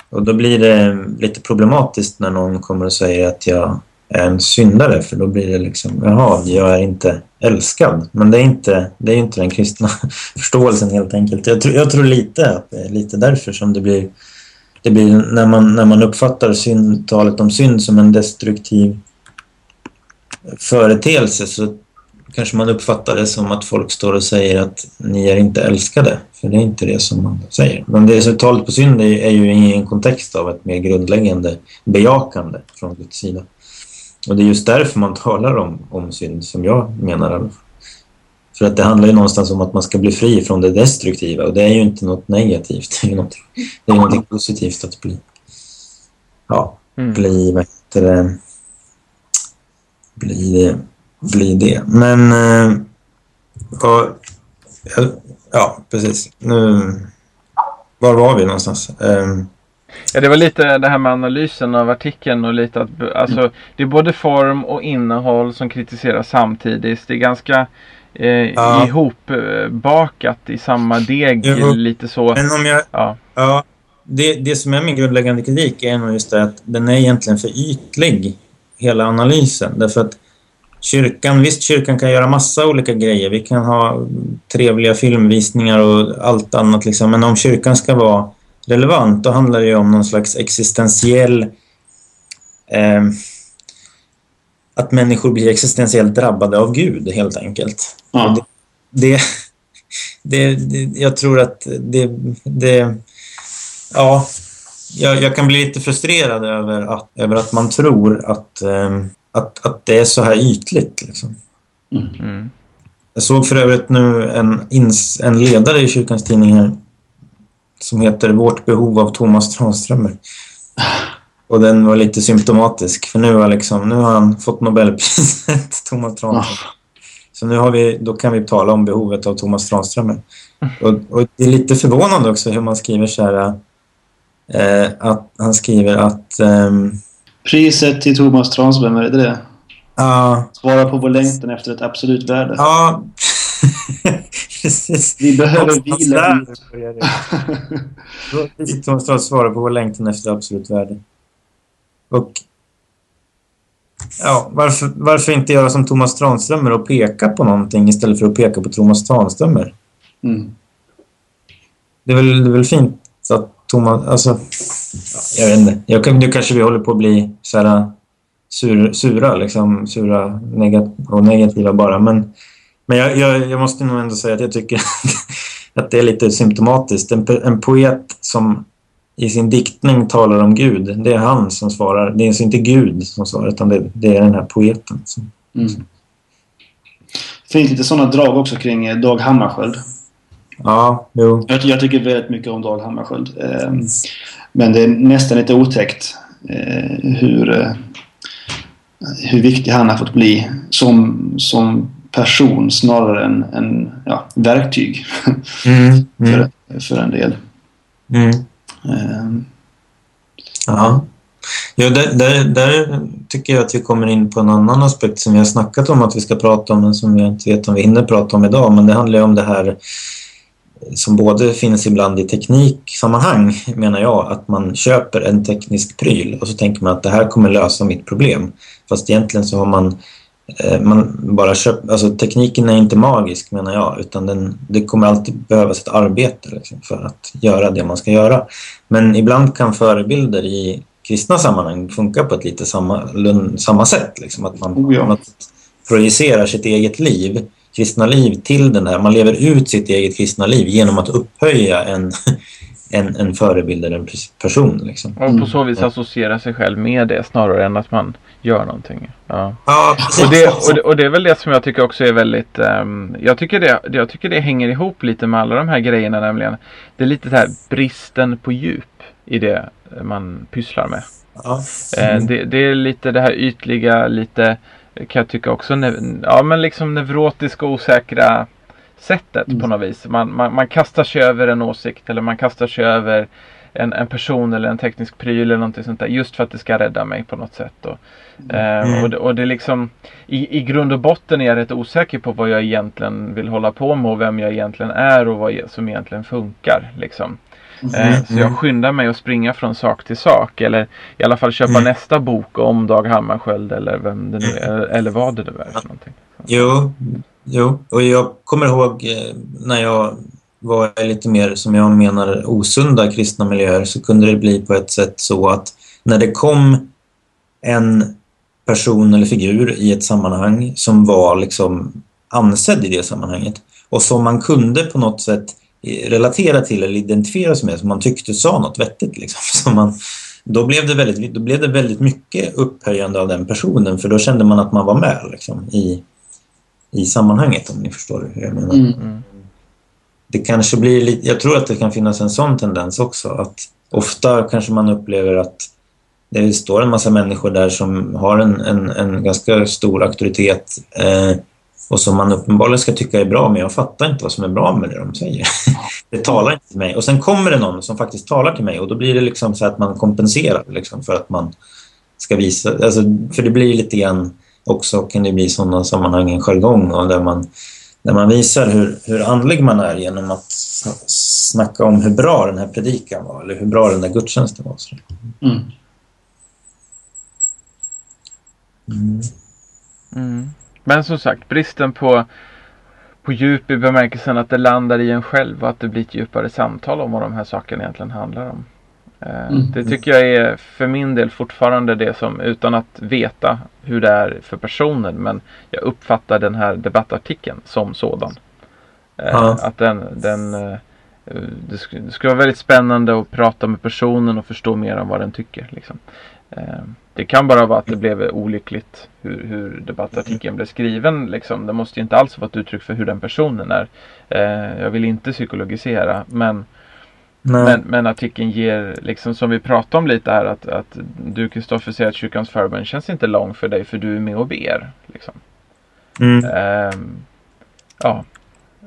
Och då blir det lite problematiskt när någon kommer och säger att jag en syndare för då blir det liksom, jaha, jag är inte älskad. Men det är inte, det är inte den kristna förståelsen helt enkelt. Jag tror, jag tror lite att det är lite därför som det blir, det blir när, man, när man uppfattar synd, talet om synd som en destruktiv företeelse så kanske man uppfattar det som att folk står och säger att ni är inte älskade. För det är inte det som man säger. Men det som talet på synd är, är ju i en kontext av ett mer grundläggande bejakande från Guds sida. Och det är just därför man talar om, om synd, som jag menar. För att det handlar ju någonstans om att man ska bli fri från det destruktiva. Och det är ju inte något negativt. Det är någonting, det är någonting positivt att bli... Ja, mm. bli, vad heter det? Bli det. Bli det. Men... Eh, och, ja, precis. Nu... Var var vi någonstans? Um, Ja, det var lite det här med analysen av artikeln och lite att alltså, det är både form och innehåll som kritiseras samtidigt. Det är ganska eh, ja. ihopbakat i samma deg jo. lite så. Men om jag, ja. ja det, det som är min grundläggande kritik är nog just det att den är egentligen för ytlig, hela analysen. Därför att kyrkan, visst kyrkan kan göra massa olika grejer. Vi kan ha trevliga filmvisningar och allt annat liksom. Men om kyrkan ska vara relevant, då handlar det ju om någon slags existentiell... Eh, att människor blir existentiellt drabbade av Gud, helt enkelt. Ja. Det, det, det, jag tror att det... det ja, jag, jag, kan bli lite frustrerad över att, över att man tror att, eh, att, att det är så här ytligt. Liksom. Mm. Jag såg för övrigt nu en, en ledare i kyrkans tidning här som heter Vårt behov av Thomas Tranströmer. Och den var lite symptomatisk för nu har, liksom, nu har han fått Nobelpriset, Thomas Tranströmer. Oh. Så nu har vi, då kan vi tala om behovet av Thomas Tranströmer. Och, och det är lite förvånande också hur man skriver så här eh, att han skriver att um, Priset till Thomas Tranströmer, är det det? Ja. Svara på vår längtan efter ett absolut värde. Ja, precis. Vi behöver vila. Tranströmer svarar på vår längtan efter absolut värde. Och ja, varför, varför inte göra som Thomas Tranströmer och peka på någonting istället för att peka på Thomas Tranströmer? Mm. Det, är väl, det är väl fint att Thomas... Alltså, jag vet inte. Jag, nu kanske vi håller på att bli så här, sur, sura, liksom, sura negat och negativa bara. Men, men jag, jag, jag måste nog ändå säga att jag tycker att det är lite symptomatiskt. En, en poet som i sin diktning talar om Gud. Det är han som svarar. Det är alltså inte Gud som svarar utan det, det är den här poeten. Som, mm. Det finns lite sådana drag också kring eh, Dag Hammarskjöld. Ja, jo. Jag, jag tycker väldigt mycket om Dag Hammarskjöld. Eh, men det är nästan lite otäckt eh, hur, eh, hur viktig han har fått bli som, som person snarare än, än ja, verktyg mm, mm. för, för en del. Mm. Um. Ja. Där, där, där, tycker jag att vi kommer in på en annan aspekt som vi har snackat om att vi ska prata om men som jag inte vet om vi hinner prata om idag. Men det handlar ju om det här som både finns ibland i tekniksammanhang menar jag att man köper en teknisk pryl och så tänker man att det här kommer lösa mitt problem. Fast egentligen så har man man bara köper, alltså tekniken är inte magisk menar jag utan den, det kommer alltid behövas ett arbete liksom, för att göra det man ska göra. Men ibland kan förebilder i kristna sammanhang funka på ett lite samma, samma sätt. Liksom, att man, oh ja. projicerar sitt eget liv, kristna liv till den här, man lever ut sitt eget kristna liv genom att upphöja en, en, en förebild eller en person. Liksom. Och på så vis associera sig själv med det snarare än att man gör någonting. Ja. ja och, det, och, det, och det är väl det som jag tycker också är väldigt um, jag, tycker det, jag tycker det hänger ihop lite med alla de här grejerna nämligen. Det är lite så här bristen på djup i det man pysslar med. Ja. Mm. det, det, är lite det här ytliga, lite kan jag tycka också, ja men liksom neurotiska osäkra sättet mm. på något vis. Man, man, man kastar sig över en åsikt eller man kastar sig över en, en person eller en teknisk pryl eller någonting sånt där. Just för att det ska rädda mig på något sätt. Och, mm. eh, och, det, och det liksom i, i grund och botten är jag rätt osäker på vad jag egentligen vill hålla på med och vem jag egentligen är och vad som egentligen funkar. Liksom. Mm. Eh, så jag skyndar mig att springa från sak till sak eller i alla fall köpa mm. nästa bok om Dag Hammarskjöld eller vem det nu är, eller vad det nu är för någonting. Jo, jo, och jag kommer ihåg eh, när jag var i lite mer, som jag menar, osunda kristna miljöer så kunde det bli på ett sätt så att när det kom en person eller figur i ett sammanhang som var liksom ansedd i det sammanhanget och som man kunde på något sätt eh, relatera till eller identifiera sig med som man tyckte sa något vettigt. Liksom. Så man, då, blev det väldigt, då blev det väldigt mycket upphöjande av den personen för då kände man att man var med liksom, i, i sammanhanget om ni förstår hur jag menar. Mm. mm det kanske blir lite, jag tror att det kan finnas en sån tendens också att ofta kanske man upplever att det står en massa människor där som har en, en, en ganska stor auktoritet eh, och som man uppenbarligen ska tycka är bra men jag fattar inte vad som är bra med det de säger. det talar inte till mig. Och sen kommer det någon som faktiskt talar till mig och då blir det liksom så att man kompenserar liksom för att man ska visa, alltså, för det blir lite grann också kan det bli sådana sammanhang en jargong och där man där man visar hur, hur andlig man är genom att snacka om hur bra den här predikan var eller hur bra den där gudstjänsten var. Mm. Mm. Mm. Men som sagt, bristen på, på djup i bemärkelsen att det landar i en själv och att det blir ett djupare samtal om vad de här sakerna egentligen handlar om. Eh, mm. Det tycker jag är för min del fortfarande det som, utan att veta hur det är för personen, men jag uppfattar den här debattartikeln som sådan. Eh, ja. Att den, den eh, det, skulle, det skulle vara väldigt spännande att prata med personen och förstå mer om vad den tycker. Liksom. Det kan bara vara att det blev olyckligt hur, hur debattartikeln blev skriven. Liksom. Det måste inte alls vara ett uttryck för hur den personen är. Jag vill inte psykologisera men Men, men artikeln ger, liksom som vi pratade om lite här, att, att du Kristoffer säger att kyrkans förbön känns inte lång för dig för du är med och ber. Liksom. Mm. Ehm, ja.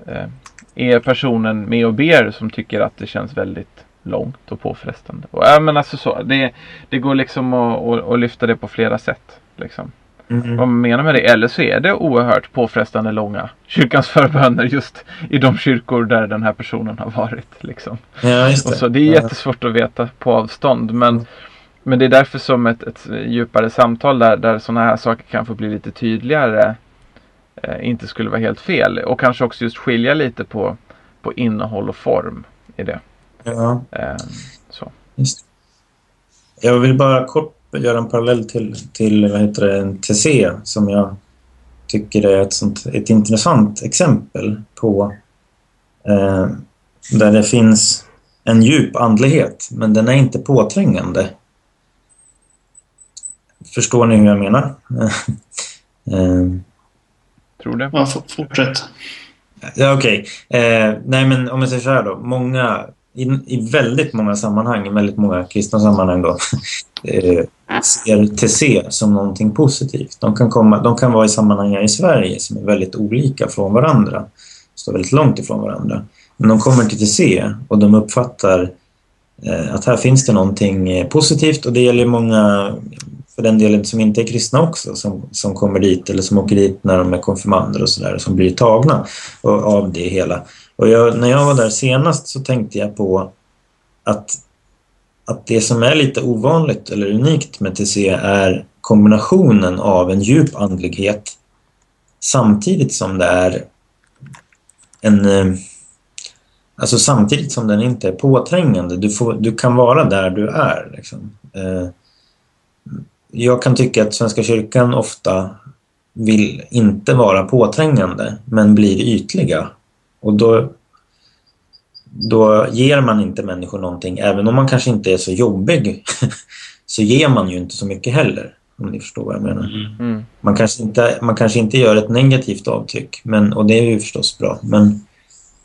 Ehm, är personen med och ber som tycker att det känns väldigt långt och påfrestande? Och, ja, men alltså så, det, det går liksom att, att, att lyfta det på flera sätt. Liksom. Mm. Vad man menar med det. Eller så är det oerhört påfrestande långa kyrkans förböner just i de kyrkor där den här personen har varit. Liksom. Ja, just det. Och så, det är jättesvårt att veta på avstånd. Men, men det är därför som ett, ett djupare samtal där, där sådana här saker kan få bli lite tydligare eh, inte skulle vara helt fel. Och kanske också just skilja lite på, på innehåll och form i det. Ja, Eh, så. just det. Jag vill bara kort göra en parallell till, till vad heter det, en TC som jag tycker är ett, sånt, ett intressant exempel på eh, där det finns en djup andlighet men den är inte påträngande. Förstår ni hur jag menar? eh, Tror det. Ja, fortsätt. Ja, okej. Eh, nej, men om jag säger så här då. Många, i, I väldigt många sammanhang, i väldigt många kristna sammanhang då, eh, ser TC som någonting positivt. De kan, komma, de kan vara i sammanhang här i Sverige som är väldigt olika från varandra. Står väldigt långt ifrån varandra. Men de kommer till TC och de uppfattar eh, att här finns det någonting eh, positivt och det gäller många för den delen som inte är kristna också som, som kommer dit eller som åker dit när de är konfirmander och sådär som blir tagna av det hela. Och jag, när jag var där senast så tänkte jag på att, att det som är lite ovanligt eller unikt med TC är kombinationen av en djup andlighet samtidigt som det är en eh, Alltså samtidigt som den inte är påträngande. Du, får, du kan vara där du är. Liksom. Eh, jag kan tycka att Svenska kyrkan ofta vill inte vara påträngande men blir ytliga. Och då, då ger man inte människor någonting. Även om man kanske inte är så jobbig så ger man ju inte så mycket heller. Om ni förstår vad jag menar. Mm. Mm. Man kanske inte, man kanske inte gör ett negativt avtryck men, och det är ju förstås bra. Men,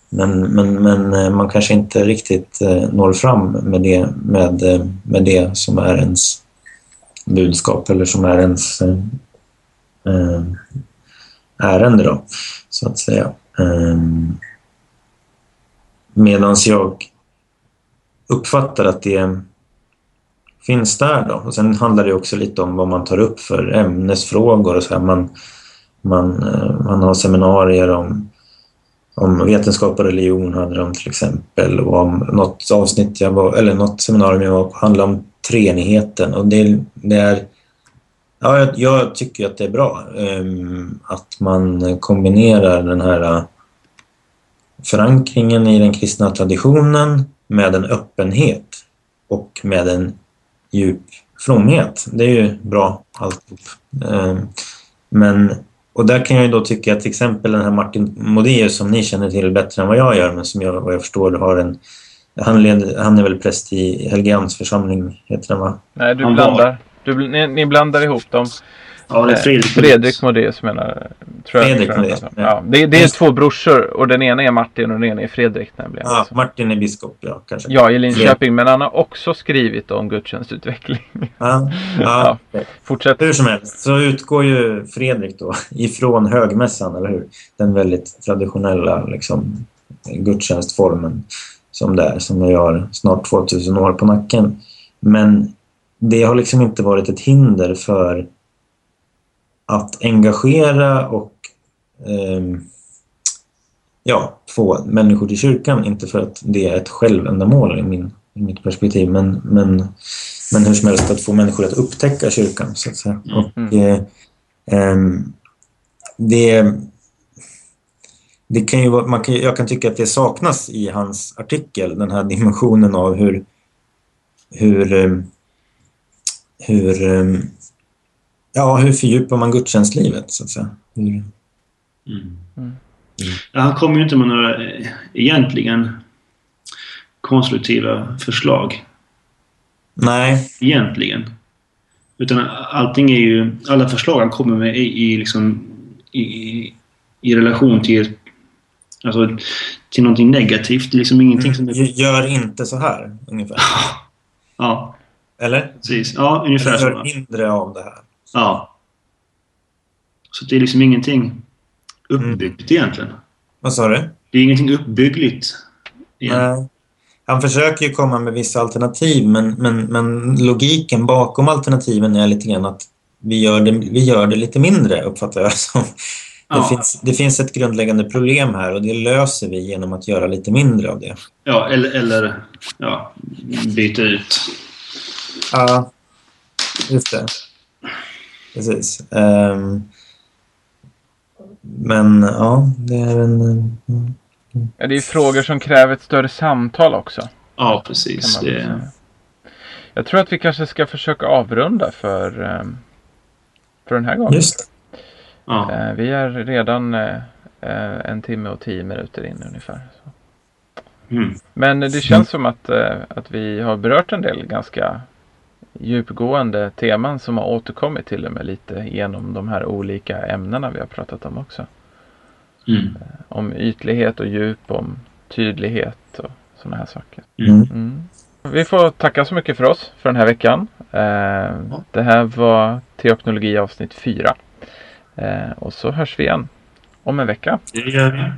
men, men, men eh, man kanske inte riktigt eh, når fram med det, med, eh, med det som är ens budskap eller som är ens eh, eh, ärende då, så att säga. Eh, Medan jag uppfattar att det finns där då. Och sen handlar det också lite om vad man tar upp för ämnesfrågor och så här. Man, man, eh, man har seminarier om, om vetenskap och religion hade de till exempel och om något avsnitt jag var, eller något seminarium jag var på handlade om treenigheten och det, det är Ja, jag, jag tycker att det är bra um, att man kombinerar den här uh, förankringen i den kristna traditionen med en öppenhet och med en djup fromhet. Det är ju bra alltihop. Um, men, och där kan jag ju då tycka att till exempel den här Martin Modéus som ni känner till bättre än vad jag gör men som jag, vad jag förstår har en han, led, han är väl präst i Helgeands församling, heter den va? Nej, du Han var- blandar. Du, ni, ni blandar ihop dem. Ja, det är Eh, Fredrik. Fredrik Modéus menar tror jag. Fredrik Modéus, ja. Ja, det, det är två brorsor och den ena är Martin och den ena är Fredrik nämligen. Ja. Martin är biskop, ja kanske. Ja, i Linköping. Men han har också skrivit om gudstjänstutveckling. Ja, ja. Fortsätt. Hur som helst så utgår ju Fredrik då ifrån högmässan, eller hur? Den väldigt traditionella liksom, gudstjänstformen som det är, som vi har snart 2000 år på nacken. Men det har liksom inte varit ett hinder för att engagera och ehm, ja, få människor till kyrkan. Inte för att det är ett självändamål i, min, i mitt perspektiv, men, men, men hur som helst att få människor att upptäcka kyrkan, så att säga. Mm. Och, eh, ehm, det, det kan ju vara, man kan, jag kan tycka att det saknas i hans artikel, den här dimensionen av hur hur, ehm, hur, ehm, ja, hur fördjupar man gudstjänstlivet, så att säga. Hur, Mm. Mm. Ja, han kommer ju inte med några eh, egentligen konstruktiva förslag. nej, Egentligen. Utan allting är ju... Alla förslag han kommer med är i, liksom, i, i, i relation till, alltså, till någonting negativt. Det är liksom ingenting som... Mm, gör inte så här, ungefär. ja. Eller? Precis. Ja, ungefär Eller så. mindre av det här. Ja. Så det är liksom ingenting uppbyggt egentligen. Vad sa du? Det är ingenting uppbyggligt. Nej. Han försöker ju komma med vissa alternativ men, men, men logiken bakom alternativen är lite grann att vi gör det, vi gör det lite mindre, uppfattar jag som. Det, Ja. finns, det finns ett grundläggande problem här och det löser vi genom att göra lite mindre av det. Ja, eller, eller ja, byta ut. Ja, just det. Precis. Ehm, men ja, det är en... mm. Ja, det är ju frågor som kräver ett större samtal också. Ja, precis. Det. Jag tror att vi kanske ska försöka avrunda för, ehm, för den här gången. Just ja. Eh, Vi är redan eh, eh, en timme och tio minuter in ungefär. Så. Mm. Men det känns som att, att vi har berört en del ganska djupgående teman som har återkommit till och med lite genom de här olika ämnena vi har pratat om också. Mm. Om ytlighet och djup, om tydlighet och sådana här saker. Mm. Mm. Vi får tacka så mycket för oss för den här veckan. Eh, Det här var Teopnologi avsnitt 4. Eh, och så hörs vi igen om en vecka. Det gör vi.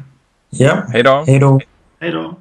Ja, Hej då! hej då. Hej då.